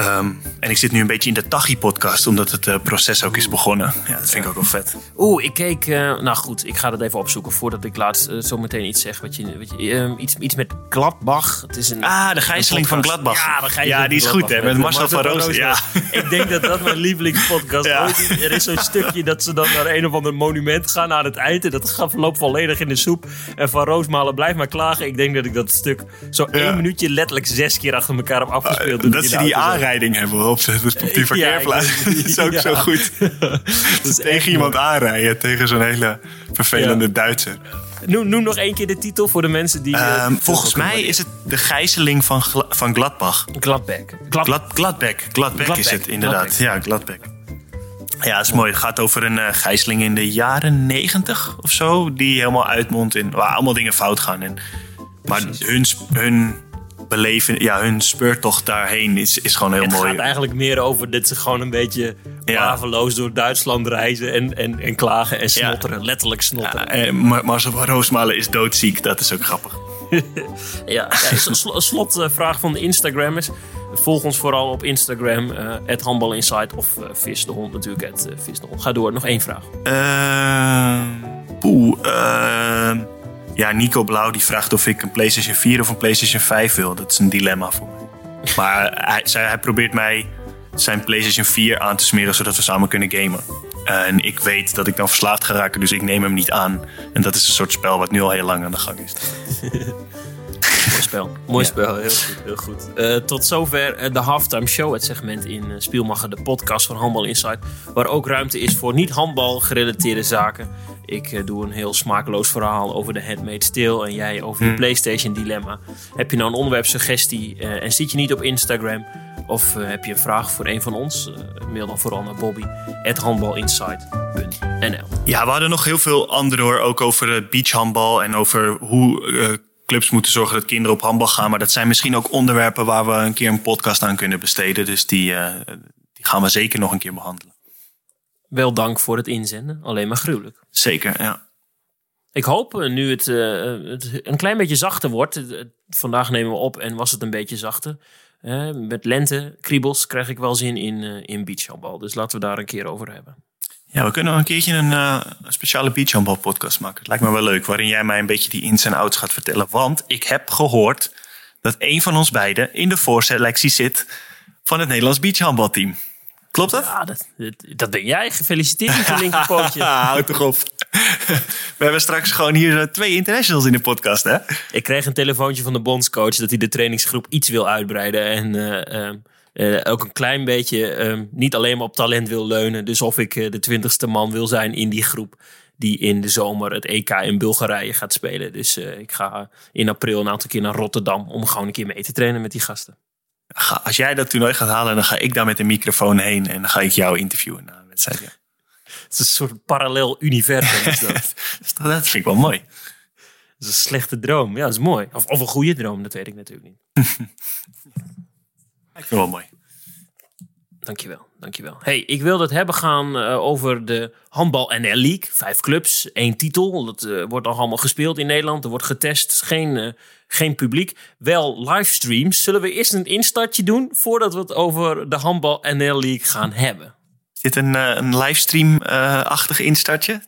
S4: Ehm, en ik zit nu een beetje in de Tachi-podcast, omdat het eh, proces ook is begonnen. Ja, dat vind ik ook wel vet.
S3: Oeh, ik keek... eh, nou goed, ik ga dat even opzoeken voordat ik laatst eh, zo meteen iets zeg. Wat je, wat je, ehm, iets, iets met Gladbach. Het is een,
S4: Ah, de gijzeling van. Gladbach.
S3: Ja, de
S4: Ja, die is goed, hè, met Marcel van Roosmalen. Ja.
S3: Ik denk dat dat mijn lievelingspodcast
S4: Ja.
S3: ooit is. Er is zo'n stukje dat ze dan naar een of ander monument gaan aan het eind. En dat verloopt volledig in de soep. En Van Roosmalen blijft maar klagen. Ik denk dat ik dat stuk zo één minuutje letterlijk zes keer achter elkaar heb afgespeeld.
S4: Dat ze die
S3: auto
S4: aanrijding hebben op, de- op die
S3: Ja, ik-
S4: Dat is ook
S3: ja.
S4: zo goed.
S3: Dat is echt
S4: Tegen iemand aanrijden, tegen zo'n hele vervelende Duitser.
S3: Noem, noem nog één keer de titel voor de mensen die... eh,
S4: Ehm, volgens mij is het de gijzeling van, Gla- van Gladbach.
S3: Gladbach. Glad,
S4: Glad, Gladbeck. Gladbeck is
S3: Gladbeck,
S4: het inderdaad.
S3: Gladbeck.
S4: Ja, Gladbeck. Ja, dat is mooi. Het gaat over een eh, gijzeling in de jaren negentig of zo. Die helemaal uitmondt in waar allemaal dingen fout gaan. En, maar hun, hun beleven, ja, hun speurtocht daarheen is, is gewoon heel
S3: Het
S4: mooi.
S3: gaat eigenlijk meer over dat ze gewoon een beetje
S4: Ja.
S3: waveloos door Duitsland reizen en, en, en klagen en snotteren. Letterlijk snotteren.
S4: Ja, en Mar- Marcel van Roosmalen is doodziek. Dat is ook grappig.
S3: Ja, ja, slotvraag van de Instagrammers. volg ons vooral op Instagram, het Insight of Vis de Hond natuurlijk, het Vis de Hond. Ga door, nog één vraag.
S4: Uh, poeh, uh, ja, Nico Blauw die vraagt of ik een PlayStation 4 of een PlayStation 5 wil. Dat is een dilemma voor mij. Maar hij, hij probeert mij zijn PlayStation 4 aan te smeren zodat we samen kunnen gamen. En ik weet dat ik dan verslaafd ga raken, dus ik neem hem niet aan. En dat is een soort spel wat nu al heel lang aan de gang is.
S3: Mooi spel. Mooi spel, heel goed. Heel goed. Uh, tot zover uh, de halftime show, het segment in uh, Spielmacher, de podcast van Handbal Insight. Waar ook ruimte is voor niet-handbal gerelateerde zaken. Ik doe een heel smakeloos verhaal over de handmade steel en jij over je PlayStation dilemma. Heb je nou een onderwerpsuggestie en zit je niet op Instagram? Of heb je een vraag voor een van ons? mail dan vooral naar Bobby handbalinsight.nl.
S4: Ja, we hadden nog heel veel andere hoor. Ook over beachhandbal en over hoe clubs moeten zorgen dat kinderen op handbal gaan. Maar dat zijn misschien ook onderwerpen waar we een keer een podcast aan kunnen besteden. Dus die, uh, die gaan we zeker nog een keer behandelen.
S3: Wel dank voor het inzenden. Alleen maar gruwelijk.
S4: Zeker, ja.
S3: Ik hoop uh, nu het, uh, het, een klein beetje zachter wordt. Vandaag nemen we op en was het een beetje zachter. met lente, kriebels, krijg ik wel zin in, in beachhandbal. Dus laten we daar een keer over hebben.
S4: Ja, we kunnen nog een keertje een, uh, een speciale beachhandbal podcast maken. Het lijkt me wel leuk, waarin jij mij een beetje die ins en outs gaat vertellen. Want ik heb gehoord dat een van ons beiden in de voorselectie zit van het Nederlands beachhandbalteam. Klopt dat?
S3: Ja, dat, dat ben jij. Gefeliciteerd met je linkerpootje.
S4: Houd toch op. We hebben straks gewoon hier eh, twee internationals in de podcast, hè?
S3: Ik kreeg een telefoontje van de bondscoach dat hij de trainingsgroep iets wil uitbreiden. En uh, uh, ook een klein beetje uh, niet alleen maar op talent wil leunen. Dus of ik uh, de twintigste man wil zijn in die groep die in de zomer het EK in Bulgarije gaat spelen. Dus ik ga in april een aantal keer naar Rotterdam om gewoon een keer mee te trainen met die gasten.
S4: Als jij dat toernooi gaat halen, dan ga ik daar met een microfoon heen en dan ga ik jou interviewen na een wedstrijd. Ja.
S3: Het is een soort parallel universum. Is dat.
S4: dat vind ik wel mooi.
S3: Dat is een slechte droom. Ja, dat is mooi. Of, of een goede droom, dat weet ik natuurlijk niet.
S4: Vind het wel mooi.
S3: Dankjewel, dankjewel. Hey, ik wil het hebben gaan uh, over de handbal NL League. Vijf clubs, één titel. Dat uh, wordt al allemaal gespeeld in Nederland. Er wordt getest, geen, uh, geen publiek. Wel livestreams. Zullen we eerst een instartje doen voordat we het over de handbal NL League gaan hebben?
S4: Is dit een, een livestream-achtig instartje?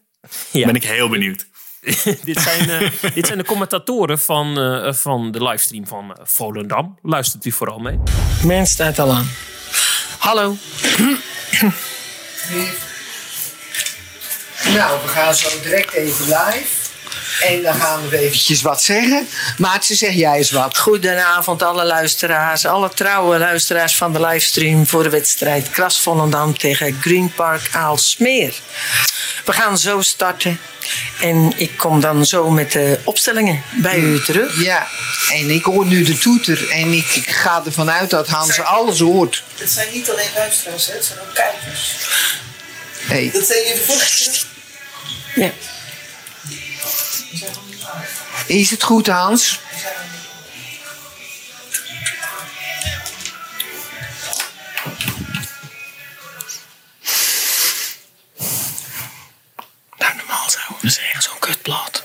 S4: Ja. Ben ik heel benieuwd.
S3: dit, zijn, uh, dit zijn de commentatoren van, uh, van de livestream van uh, Volendam. Luistert u vooral mee.
S7: Men staat al aan. Hallo. nou, we gaan zo direct even live. En dan gaan we eventjes wat zeggen. Maartje, zeg jij eens wat.
S8: Goedenavond alle luisteraars. Alle trouwe luisteraars van de livestream voor de wedstrijd Kras Volendam tegen Green Park Aalsmeer. We gaan zo starten. En ik kom dan zo met de opstellingen bij u terug.
S7: Ja, en ik hoor nu de toeter. En ik, ik ga ervan uit dat Hans alles hoort.
S8: Het zijn niet alleen luisteraars, het zijn ook kijkers.
S7: Hey.
S8: Dat zijn je voorstellen. Ja.
S7: Is het goed, Hans?
S8: Nou, normaal zouden we zeggen zo'n kutblad.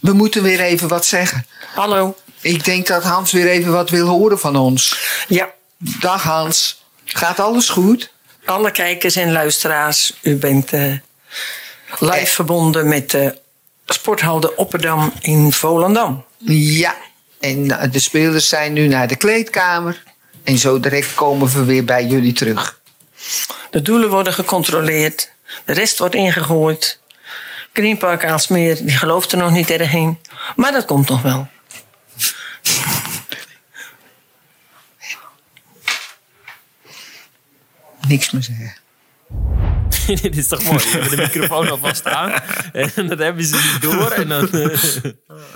S7: We moeten weer even wat zeggen.
S8: Hallo.
S7: Ik denk dat Hans weer even wat wil horen van ons.
S8: Ja.
S7: Dag Hans. Gaat alles goed?
S8: Alle kijkers en luisteraars, u bent uh, live eh. verbonden met de sporthal de Opperdam in Volendam.
S7: Ja, en eh, de spelers zijn nu naar de kleedkamer. En zo direct komen we weer bij jullie terug.
S8: De doelen worden gecontroleerd. De rest wordt ingegooid. Greenpark Aalsmeer, die gelooft er nog niet erg in. Maar dat komt nog wel.
S7: Niks meer zeggen.
S3: Dit is toch mooi? We hebben de microfoon alvast aan. En dat hebben ze niet door. En dan, uh,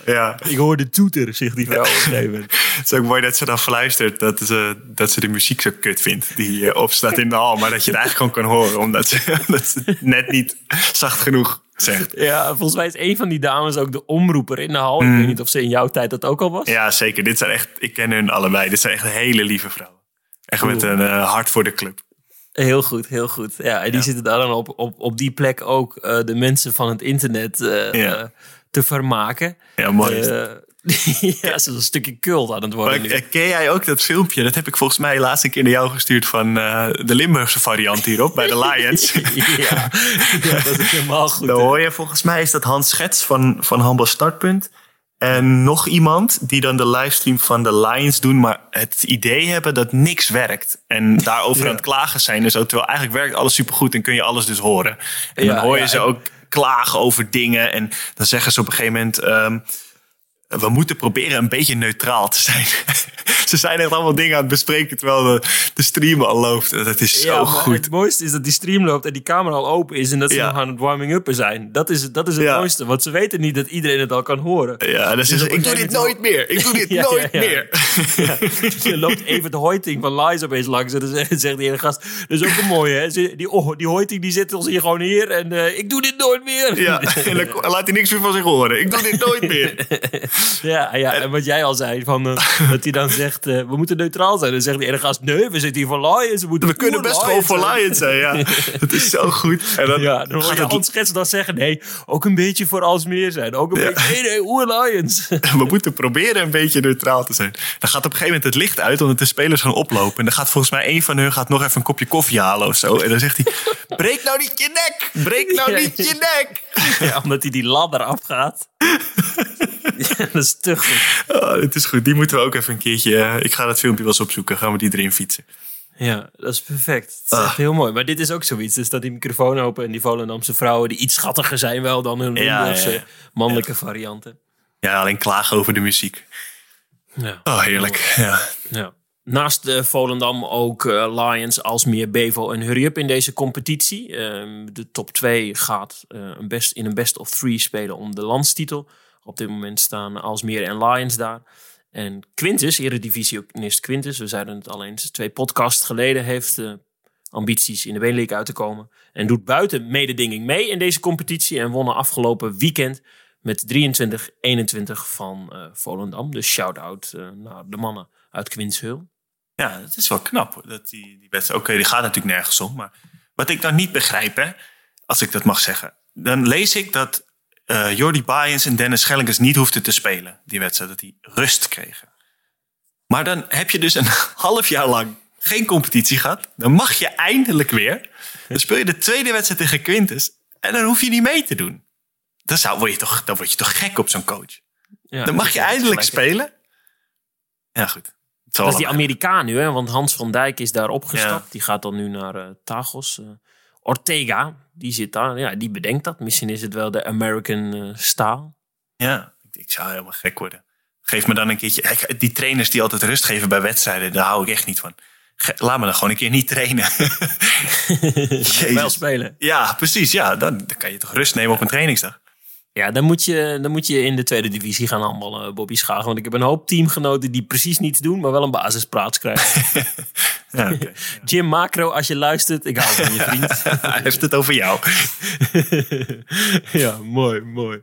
S4: ja.
S3: Ik hoor de toeter, zegt die vrouw Het
S4: is ook mooi dat ze dan fluistert dat ze, dat ze de muziek zo kut vindt. Die uh, opstaat in de hal. Maar dat je het eigenlijk gewoon kan horen. Omdat ze, omdat ze net niet zacht genoeg zegt.
S3: Ja, volgens mij is een van die dames ook de omroeper in de hal. Ik weet niet of ze in jouw tijd dat ook al was.
S4: Ja, zeker. Dit zijn echt, ik ken hun allebei. Dit zijn echt hele lieve vrouwen. Echt met een uh, hart voor de club.
S3: Heel goed, heel goed. Ja, en die zitten daar dan op, op, op die plek ook uh, de mensen van het internet uh, ja. uh, te vermaken.
S4: Ja, mooi.
S3: ja, ze is een stukje cult aan het worden
S4: Maar,
S3: nu.
S4: eh, ken jij ook dat filmpje? Dat heb ik volgens mij laatst een keer naar jou gestuurd van eh, de Limburgse variant hierop bij de Lions.
S3: ja. ja, dat is helemaal goed.
S4: Dan hoor je volgens mij is dat Hans Schets van, van Handbal Startpunt. En nog iemand die dan de livestream van de Lions doen, maar het idee hebben dat niks werkt. En daarover aan het klagen zijn. Dus ook, terwijl eigenlijk werkt alles supergoed en kun je alles dus horen. En
S3: Ja,
S4: dan hoor je
S3: ja,
S4: ze
S3: en-
S4: ook klagen over dingen. En dan zeggen ze op een gegeven moment. ehm, we moeten proberen een beetje neutraal te zijn. ze zijn echt allemaal dingen aan het bespreken terwijl de, de stream al loopt. Dat is zo
S3: Ja,
S4: goed.
S3: Het mooiste is dat die stream loopt en die camera al open is en dat ze
S4: Ja.
S3: nog aan het warming-uppen zijn. Dat is, dat is het
S4: Ja.
S3: mooiste, want ze weten niet dat iedereen het al kan horen.
S4: Ja,
S3: op een
S4: ik doe dit nooit meer. Ik doe dit nooit meer.
S3: Je loopt even de Hoiting van Lies opeens langs. En dan zegt, die ene gast, dat is ook een mooie hè. Die, oh, die Hoiting die zit ons hier gewoon hier en eh, ik doe dit nooit meer.
S4: Ja, en dan laat hij niks meer van zich horen. Ik doe dit nooit meer.
S3: Ja, ja, en wat jij al zei, van, eh, dat hij dan zegt, eh, we moeten neutraal zijn. Dan zegt die ene gast, nee, we zitten hier voor Lions. We,
S4: We kunnen best gewoon voor. Lions zijn, ja. Het is zo goed. En dan,
S3: Ja, dan hoor
S4: gaat
S3: je
S4: het,
S3: Hans Schets dan zeggen, nee, ook een beetje voor Alsmeer zijn. Ook een
S4: Ja.
S3: beetje, nee, nee, Oer Lions.
S4: we moeten proberen een beetje neutraal te zijn. Dan gaat op een gegeven moment het licht uit, omdat de spelers gaan oplopen. En dan gaat volgens mij een van hun gaat nog even een kopje koffie halen of zo. En dan zegt hij, breek nou niet je nek! Breek nou niet je nek!
S3: Ja, omdat hij die ladder afgaat. Ja, dat is te goed.
S4: Oh, het is goed, die moeten we ook even een keertje... eh, ik ga dat filmpje wel eens opzoeken, gaan we die erin fietsen.
S3: Ja, dat is perfect. Het is
S4: Ah.
S3: echt heel mooi. Maar dit is ook zoiets. Dus dat die microfoon open en die Volendamse vrouwen... die iets schattiger zijn wel dan hun
S4: Ja,
S3: mannelijke varianten.
S4: Ja, alleen klagen over de muziek.
S3: Ja.
S4: Oh, heerlijk. Ja.
S3: Ja. Naast eh, Volendam ook eh, Lions, Alsmeer, Bevo en Hurry Up in deze competitie. Ehm, de top 2 gaat een best, in een best of three spelen om de landstitel. Op dit moment staan Alsmeer en Lions daar. En Quintus, eredivisionist Quintus, we zeiden het al eens, twee podcasts geleden, heeft eh, ambities in de Benelink uit te komen. En doet buiten mededinging mee in deze competitie. En wonnen afgelopen weekend met 23-21 van eh, Volendam. Dus shout-out eh, naar de mannen uit Quinshul.
S4: Ja, het is wel knap. Dat die, die oké, die gaat natuurlijk nergens om. Maar wat ik dan niet begrijp, hè, als ik dat mag zeggen. Dan lees ik dat eh Jordi Baaiens en Dennis Schellingers niet hoefden te spelen. Die wedstrijd, dat die rust kregen. Maar dan heb je dus een half jaar lang geen competitie gehad. Dan mag je eindelijk weer. Dan speel je de tweede wedstrijd tegen Quintus. En dan hoef je niet mee te doen. Dan, zou, word, je toch, dan word je toch gek op zo'n coach.
S3: Ja,
S4: Dan mag je eindelijk spelen. Ja, goed.
S3: Dat is die. Amerikaan nu, hè? want Hans van Dijk is daar opgestapt.
S4: Ja.
S3: Die gaat dan nu naar eh, Tagos. Eh, Ortega, die zit daar. Ja, die bedenkt dat. Misschien is het wel de American eh staal.
S4: Ja, ik- ik zou helemaal gek worden. Geef me dan een keertje. Die trainers die altijd rust geven bij wedstrijden, daar hou ik echt niet van. Ge- Laat me dan gewoon een keer niet trainen.
S3: Wel spelen.
S4: Ja, precies. Ja, dan, dan kan je toch rust nemen op een trainingsdag.
S3: Ja, dan moet, je, dan moet je in de tweede divisie gaan handballen, Bobby Schagen. Want ik heb een hoop teamgenoten die precies niets doen, maar wel een basisplaats krijgen.
S4: Ja.
S3: Jim Macro, als je luistert, ik hou van je vriend.
S4: Hij heeft het over jou.
S3: ja, mooi, mooi.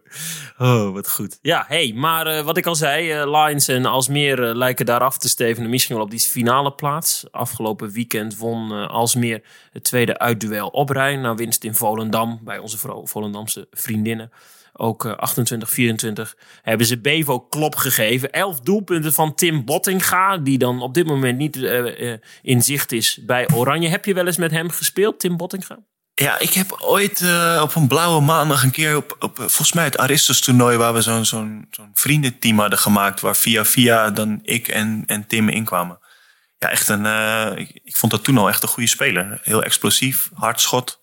S3: Oh, wat goed. Ja, hey, maar eh, wat ik al zei, eh, Lions en Alsmeer eh, lijken daar af te stevenen. Misschien wel op die finale plaats. Afgelopen weekend won eh, Alsmeer het tweede uitduel op rij. Na winst in Volendam bij onze Volendamse vriendinnen. Ook eh, 28-24 hebben ze Bevo klop gegeven. Elf doelpunten van Tim Bottinga, die dan op dit moment niet eh, eh, in zicht is bij Oranje. Heb je wel eens met hem gespeeld, Tim Bottinga?
S4: Ja, ik heb ooit op een blauwe maandag een keer op, volgens mij het Aristos toernooi waar we zo'n zo'n zo'n vriendenteam hadden gemaakt, waar via via dan ik en, en Tim inkwamen. Ja, echt een. ik, vond dat toen al echt een goede speler. Heel explosief, hard schot.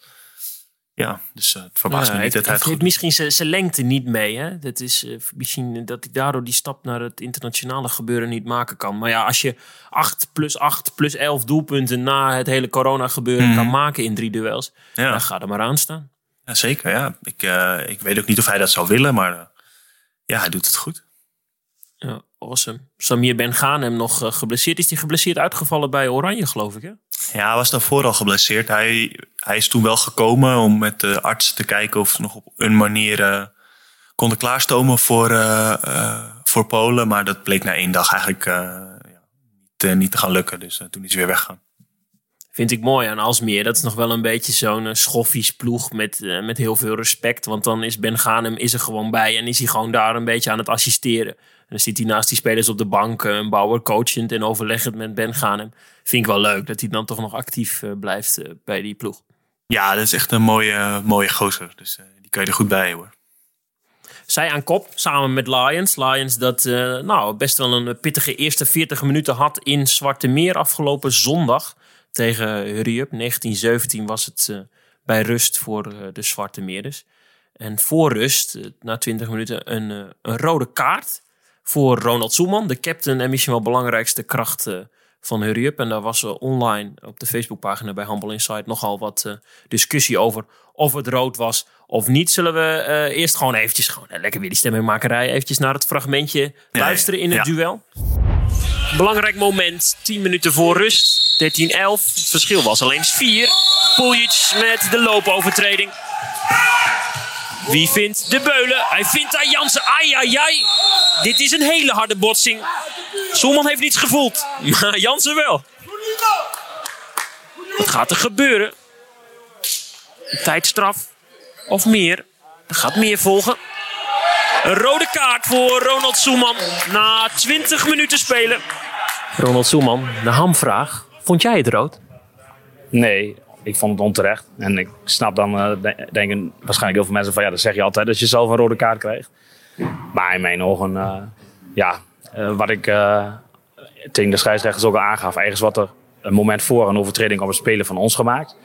S4: Ja, dus eh, het verbaast me niet dat hij het goed
S3: misschien zijn zijn lengte niet mee. Hè? Dat is eh, misschien dat hij daardoor die stap naar het internationale gebeuren niet maken kan. Maar ja, als je 8 plus 8 plus 11 doelpunten na het hele corona gebeuren kan maken in drie duels,
S4: Ja.
S3: dan ga er maar aan staan.
S4: Ja, zeker. Ja. Ik, eh, ik weet ook niet of hij dat zou willen, maar ja, hij doet het goed.
S3: Ja, awesome. Samir Ben Ghanem nog geblesseerd. Is hij geblesseerd uitgevallen bij Oranje, geloof ik? Hè?
S4: Ja, hij was daarvoor al geblesseerd. Hij, hij is toen wel gekomen om met de arts te kijken of ze nog op een manier eh, konden klaarstomen voor, eh, eh, voor Polen. Maar dat bleek na één dag eigenlijk niet, niet te gaan lukken. Dus toen is hij weer weggegaan.
S3: Vind ik mooi aan Alsmeer. Dat is nog wel een beetje zo'n uh, schoffies ploeg met, met heel veel respect. Want dan is Ben Ghanem is er gewoon bij en is hij gewoon daar een beetje aan het assisteren. En dan zit hij naast die spelers op de bank, een bouwer coachend en overleggend met Ben Ganem. Vind ik wel leuk dat hij dan toch nog actief blijft bij die ploeg.
S4: Ja, dat is echt een mooie, mooie gozer. Dus die kan je er goed bij hoor.
S3: Zij aan kop, samen met Lions. Lions dat uh, nou, best wel een pittige eerste 40 minuten had in Zwarte Meer afgelopen zondag tegen Hurry Up. 1917 was het uh, bij rust voor uh, de Zwarte Meerders. En voor rust, na 20 minuten, een, een rode kaart voor Ronald Soeman. De captain en misschien wel belangrijkste kracht van Hurry Up. En daar was online op de Facebookpagina bij Humble Insight nogal wat discussie over of het rood was of niet. Zullen we uh, eerst gewoon eventjes, gewoon, lekker weer die stemmingmakerij, eventjes naar het fragmentje luisteren in het duel. Belangrijk moment, 10 minuten voor rust, 13-11. Het verschil was alleen 4. Puljic met de loopovertreding. Wie vindt de beulen? Hij vindt aan Jansen. Ai, ai, ai. Dit is een hele harde botsing. Soelman heeft niets gevoeld, maar Jansen wel. Wat gaat er gebeuren? Tijdstraf of meer. Er gaat meer volgen. Een rode kaart voor Ronald Soeman na 20 minuten spelen. Ronald Soeman, de hamvraag. Vond jij het rood?
S9: Nee, ik vond het onterecht. En ik snap dan, uh, denken waarschijnlijk heel veel mensen van ja, dat zeg je altijd als je zelf een rode kaart krijgt. Maar in mijn ogen, uh, ja, uh, wat ik tegen de scheidsrechters ook al aangaf, ergens wat er een moment voor een overtreding op een speler van ons gemaakt.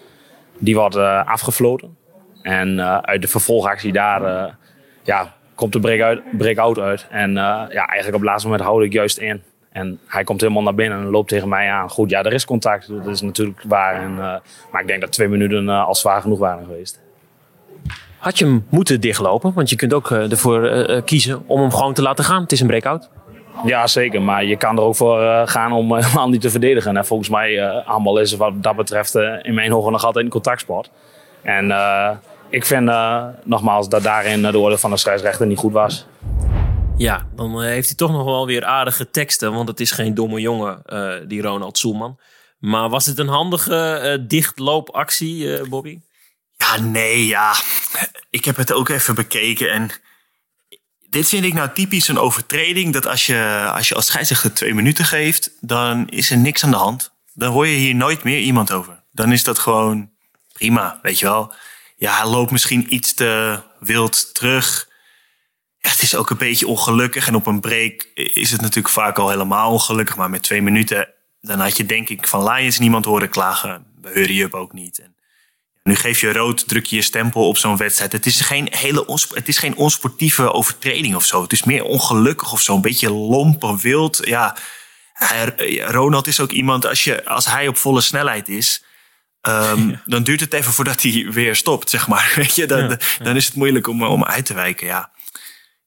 S9: Die wordt afgefloten. En uit de vervolgactie daar ja, komt de breakout break uit. En ja, eigenlijk op het laatste moment houd ik juist in. En hij komt helemaal naar binnen en loopt tegen mij aan. Goed, ja, er is contact. Dat is natuurlijk waar. En, maar ik denk dat twee minuten al zwaar genoeg waren geweest.
S3: Had je hem moeten dichtlopen? Want je kunt ook ervoor kiezen om hem gewoon te laten gaan. Het is een breakout.
S9: Ja, zeker. Maar je kan er ook voor gaan om helemaal niet te verdedigen. En volgens mij, handbal is wat dat betreft in mijn ogen nog altijd een contactsport. En ik vind uh, nogmaals dat daarin de orde van de scheidsrechter niet goed was.
S3: Ja, dan heeft hij toch nog wel weer aardige teksten. Want het is geen domme jongen, uh, die Ronald Soelman. Maar was het een handige uh, dichtloopactie, Bobby?
S4: Ja, nee, ja. Ik heb het ook even bekeken. En dit vind ik nou typisch een overtreding. Dat als je als, je als scheidsrechter twee minuten geeft, dan is er niks aan de hand. Dan hoor je hier nooit meer iemand over. Dan is dat gewoon prima, weet je wel ja, hij loopt misschien iets te wild terug. Ja, het is ook een beetje ongelukkig. En op een break is het natuurlijk vaak al helemaal ongelukkig. Maar met twee minuten, dan had je denk ik van Lions niemand horen klagen. Bij Hurry Up ook niet. En nu geef je rood, druk je je stempel op zo'n wedstrijd. Het is geen hele het is geen onsportieve overtreding of zo. Het is meer ongelukkig of zo. Een beetje lomp wild. Ja, Ronald is ook iemand, als, je, als hij op volle snelheid is Um, Dan duurt het even voordat hij weer stopt, zeg maar. Weet je, dan, dan is het moeilijk om, om uit te wijken. Ja,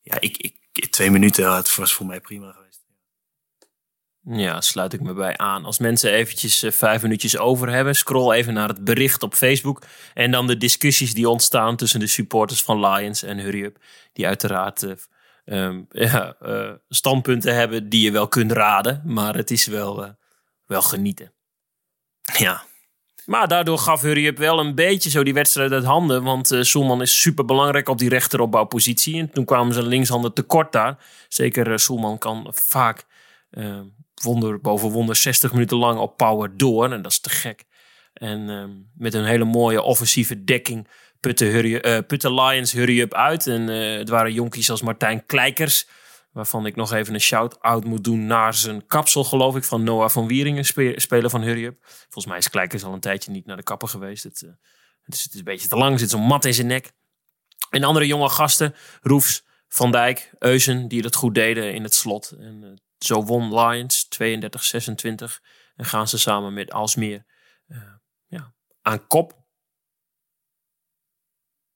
S4: ja ik, ik, twee minuten, het was voor mij prima geweest.
S3: Ja, sluit ik me bij aan. Als mensen eventjes uh, vijf minuutjes over hebben, scroll even naar het bericht op Facebook. En dan de discussies die ontstaan tussen de supporters van Lions en Hurry Up. Die uiteraard uh, um, ja, uh, standpunten hebben die je wel kunt raden. Maar het is wel, wel genieten.
S4: Ja,
S3: maar daardoor gaf Hurry Up wel een beetje zo die wedstrijd uit handen. Want uh, Soelman is super belangrijk op die rechteropbouwpositie. En toen kwamen ze linkshanden tekort daar. Zeker uh, Soelman kan vaak uh, wonder boven wonder 60 minuten lang op power door. En dat is te gek. En ehm, met een hele mooie offensieve dekking putte, hurry, putte Lions Hurry Up uit. En het waren jonkies als Martijn Kleikers Waarvan ik nog even een shout-out moet doen naar zijn kapsel, geloof ik, van Noah van Wieringen, speler van Hurry Up. Volgens mij is Kleikers al een tijdje niet naar de kapper geweest. Het, uh, het, is, een beetje te lang, zit zo'n mat in zijn nek. En andere jonge gasten, Roefs, Van Dijk, Eusen, die het goed deden in het slot. En uh, zo won Lions 32-26 en gaan ze samen met Alsmeer uh, ja, aan kop.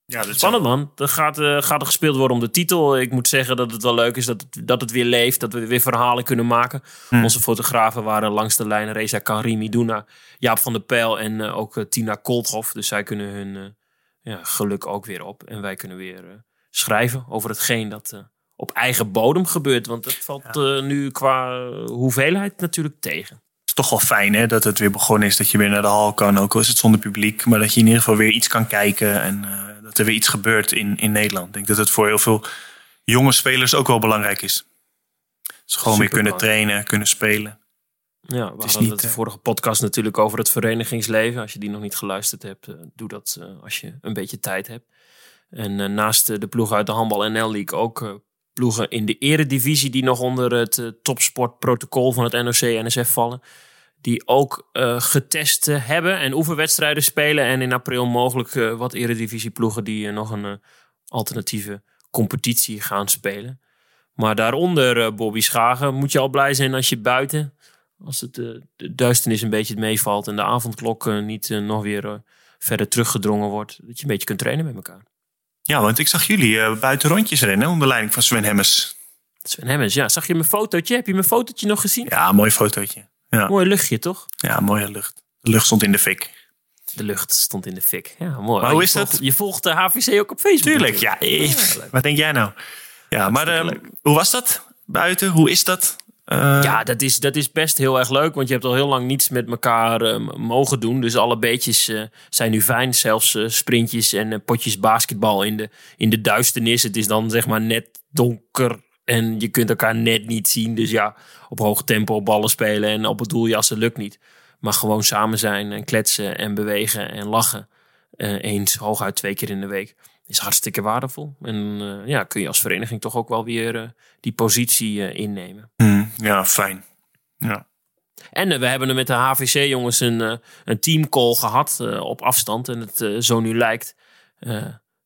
S3: Ja, dat Spannend man. Er gaat, uh, gaat er gespeeld worden om de titel. Ik moet zeggen dat het wel leuk is dat het, dat het weer leeft. Dat we weer verhalen kunnen maken. Hmm. Onze fotografen waren langs de lijn Reza Karimi Duna, Jaap van der Pijl en uh, ook uh, Tina Kolthoff. Dus zij kunnen hun ja, geluk ook weer op. En wij kunnen weer schrijven over hetgeen dat op eigen bodem gebeurt. Want dat valt ja. nu qua hoeveelheid natuurlijk tegen
S4: toch wel fijn hè, dat het weer begonnen is. Dat je weer naar de hal kan, ook al is het zonder publiek. Maar dat je in ieder geval weer iets kan kijken. En dat er weer iets gebeurt in, in Nederland. Ik denk dat het voor heel veel jonge spelers ook wel belangrijk is. Ze gewoon weer kunnen trainen, kunnen spelen.
S3: Ja, we
S4: is
S3: hadden
S4: niet,
S3: het de vorige podcast natuurlijk over het verenigingsleven. Als je die nog niet geluisterd hebt, eh, doe dat eh, als je een beetje tijd hebt. En eh, naast de ploegen uit de Handbal NL League ook ploegen in de eredivisie die nog onder het topsportprotocol van het NOC-NSF vallen. Die ook eh, getest hebben en oefenwedstrijden spelen. En in april mogelijk eh, wat eredivisieploegen die eh, nog een alternatieve competitie gaan spelen. Maar daaronder, Bobby Schagen, moet je al blij zijn als je buiten als het, de duisternis een beetje meevalt en de avondklok niet nog weer verder teruggedrongen wordt, dat je een beetje kunt trainen met elkaar.
S4: Ja, want ik zag jullie buiten rondjes rennen onder leiding van Sven Hemmers.
S3: Sven Hemmens, ja, zag je mijn fotootje? Heb je mijn fotootje nog gezien?
S4: Ja, mooi fotootje. Ja,
S3: Mooi luchtje, toch?
S4: ja mooie lucht. De lucht stond in de fik.
S3: De lucht stond in de fik. Ja, mooi.
S4: Maar hoe is
S3: volgt-
S4: dat?
S3: Je volgt de HVC ook op Facebook.
S4: Tuurlijk, ja. wat denk jij nou? Ja, maar eh, hoe was dat buiten? Hoe is dat? Eh,
S3: Ja, dat is, dat is best heel erg leuk. Want je hebt al heel lang niets met elkaar eh, m- mogen doen. Dus alle beetjes eh, zijn nu fijn. Zelfs eh, sprintjes en potjes basketbal in de, in de duisternis. Het is dan zeg maar net donker. En je kunt elkaar net niet zien. Dus ja, op hoog tempo ballen spelen en op het doeljassen lukt niet. Maar gewoon samen zijn en kletsen en bewegen en lachen. eh, eens, hooguit twee keer in de week. Is hartstikke waardevol. En eh, ja, kun je als vereniging toch ook wel weer eh, die positie innemen.
S4: hm, ja, fijn. Ja.
S3: En we hebben er met de HVC-jongens een, eh, een teamcall gehad eh, op afstand. En het zo nu lijkt,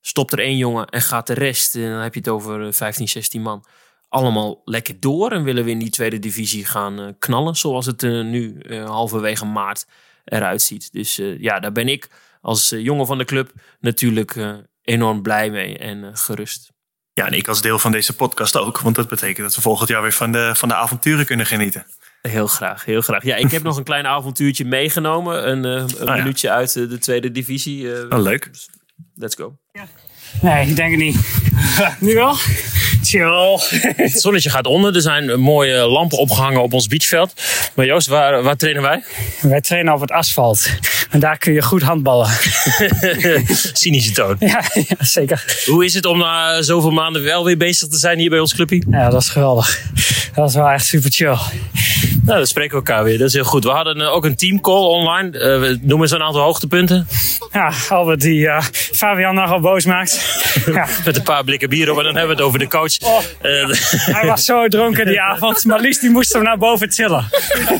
S3: stopt er één jongen en gaat de rest. En dan heb je het over eh, 15, 16 man. Allemaal lekker door en willen we in die tweede divisie gaan eh, knallen. Zoals het eh, nu eh, halverwege maart eruit ziet. Dus eh, ja, daar ben ik als jongen van de club natuurlijk enorm blij mee en gerust.
S4: ja, en ik als deel van deze podcast ook. Want dat betekent dat we volgend jaar weer van de, van de avonturen kunnen genieten.
S3: Heel graag, heel graag. Ja, ik heb nog een klein avontuurtje meegenomen. Een, een
S4: ja.
S3: minuutje uit de tweede divisie.
S4: Oh, leuk.
S3: Let's go.
S10: Nee, ik denk het niet. nu wel? Chill.
S3: Het zonnetje gaat onder. Er zijn mooie lampen opgehangen op ons beachveld. Maar Joost, waar, waar trainen wij?
S10: Wij trainen op het asfalt. En daar kun je goed handballen.
S3: Cynische toon.
S10: Ja, ja, zeker.
S3: Hoe is het om na zoveel maanden wel weer bezig te zijn hier bij ons clubje?
S10: Ja, dat is geweldig. Dat is wel echt super chill.
S3: Nou, dan spreken we elkaar weer. Dat is heel goed. We hadden eh, ook een teamcall online. Eh, we noemen eens een aantal hoogtepunten.
S10: Ja, Albert die eh, Fabian nogal boos maakt. Ja,
S3: Met een paar blikken bier op. En dan hebben we het over de coach. Eh,
S10: hij was zo dronken die avond. Maar Lies die moest hem naar boven tillen.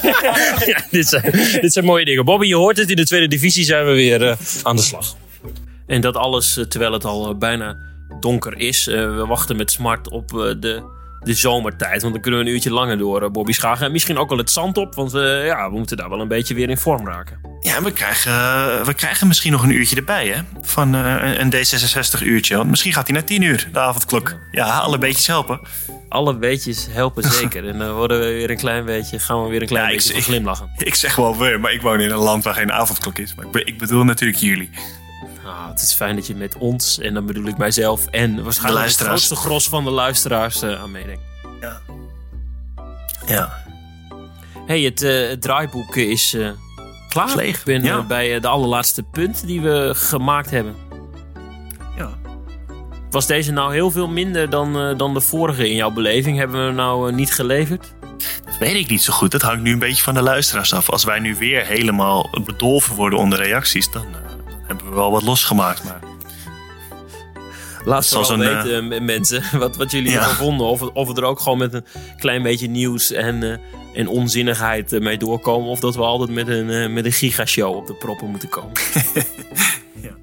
S3: ja, dit, zijn, dit zijn mooie dingen. Bobby, je hoort het. In de tweede divisie zijn we weer aan de slag. En dat alles terwijl het al bijna donker is. Eh, we wachten met smart op eh, de, de zomertijd. Want dan kunnen we een uurtje langer door, eh, Bobby Schagen. En misschien ook wel het zand op. Want we, ja, we moeten daar wel een beetje weer in vorm raken.
S4: Ja, we krijgen, eh, we krijgen misschien nog een uurtje erbij, hè? Van eh, een- een D66-uurtje. Want misschien gaat hij naar 10 uur, de avondklok. Ja, alle beetjes helpen.
S3: Alle beetjes helpen zeker. en dan worden we weer een klein beetje, gaan we weer een klein
S4: Ja,
S3: beetje glimlachen.
S4: Ik zeg wel we, maar ik woon in een land waar geen avondklok is. Maar ik, ik bedoel natuurlijk jullie.
S3: Ah, het is fijn dat je met ons, en dan bedoel ik mijzelf... en waarschijnlijk het grootste gros van de luisteraars eh, aan meedenkt.
S4: Ja. Ja.
S3: hey, het, eh, het draaiboek is eh, klaar. Ik ben
S4: ja.
S3: bij de allerlaatste punt die we gemaakt hebben.
S4: Ja.
S3: Was deze nou heel veel minder dan, dan de vorige in jouw beleving? Hebben we nou niet geleverd?
S4: Dat weet ik niet zo goed. Dat hangt nu een beetje van de luisteraars af. Als wij nu weer helemaal bedolven worden onder reacties, dan hebben we wel wat losgemaakt. Maar
S3: Laat het wel
S4: een,
S3: weten, eh, mensen, wat, wat jullie
S4: ja.
S3: ervan vonden. Of, of we er ook gewoon met een klein beetje nieuws en, eh, en onzinnigheid eh, mee doorkomen. Of dat we altijd met een, eh, met een gigashow op de proppen moeten komen.
S4: Ja.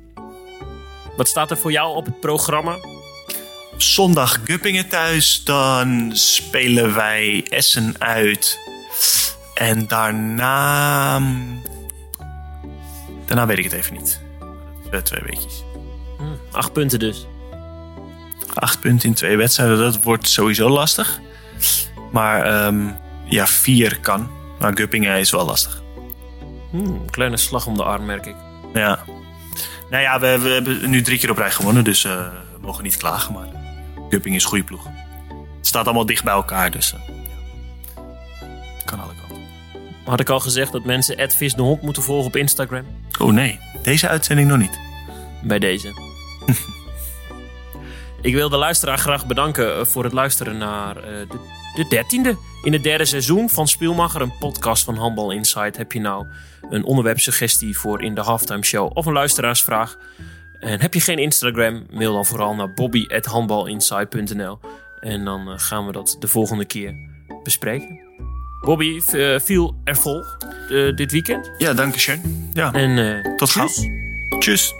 S3: Wat staat er voor jou op het programma?
S4: zondag Guppingen thuis, dan spelen wij Essen uit. En daarna. Daarna weet ik het even niet. Eh, twee weekjes.
S3: Acht punten dus.
S4: Acht punten in twee wedstrijden, dat wordt sowieso lastig. Maar ehm, ja, vier kan. Maar Guppingen is wel lastig.
S3: Hmm, kleine slag om de arm, merk ik.
S4: Ja. Nou ja, we, we hebben nu drie keer op rij gewonnen, dus eh, we mogen niet klagen. Maar Gupping is een goede ploeg. Het staat allemaal dicht bij elkaar, dus eh,
S3: Had ik al gezegd dat mensen Vis de Hond moeten volgen op Instagram?
S4: Oh nee, deze uitzending nog niet.
S3: Bij deze. Ik wil de luisteraar graag bedanken eh, voor het luisteren naar eh, de, de dertiende. In het derde seizoen van Spielmacher, een podcast van Handbal Insight. Heb je nou een onderwerpsuggestie voor in de halftime show of een luisteraarsvraag? En heb je geen Instagram, mail dan vooral naar bobby.handbalinsight.nl. En dan eh, gaan we dat de volgende keer bespreken. Bobby, eh, viel er vol eh, dit weekend.
S4: Ja, dank je. Ja.
S3: En eh,
S4: Tot gauw. Tjus.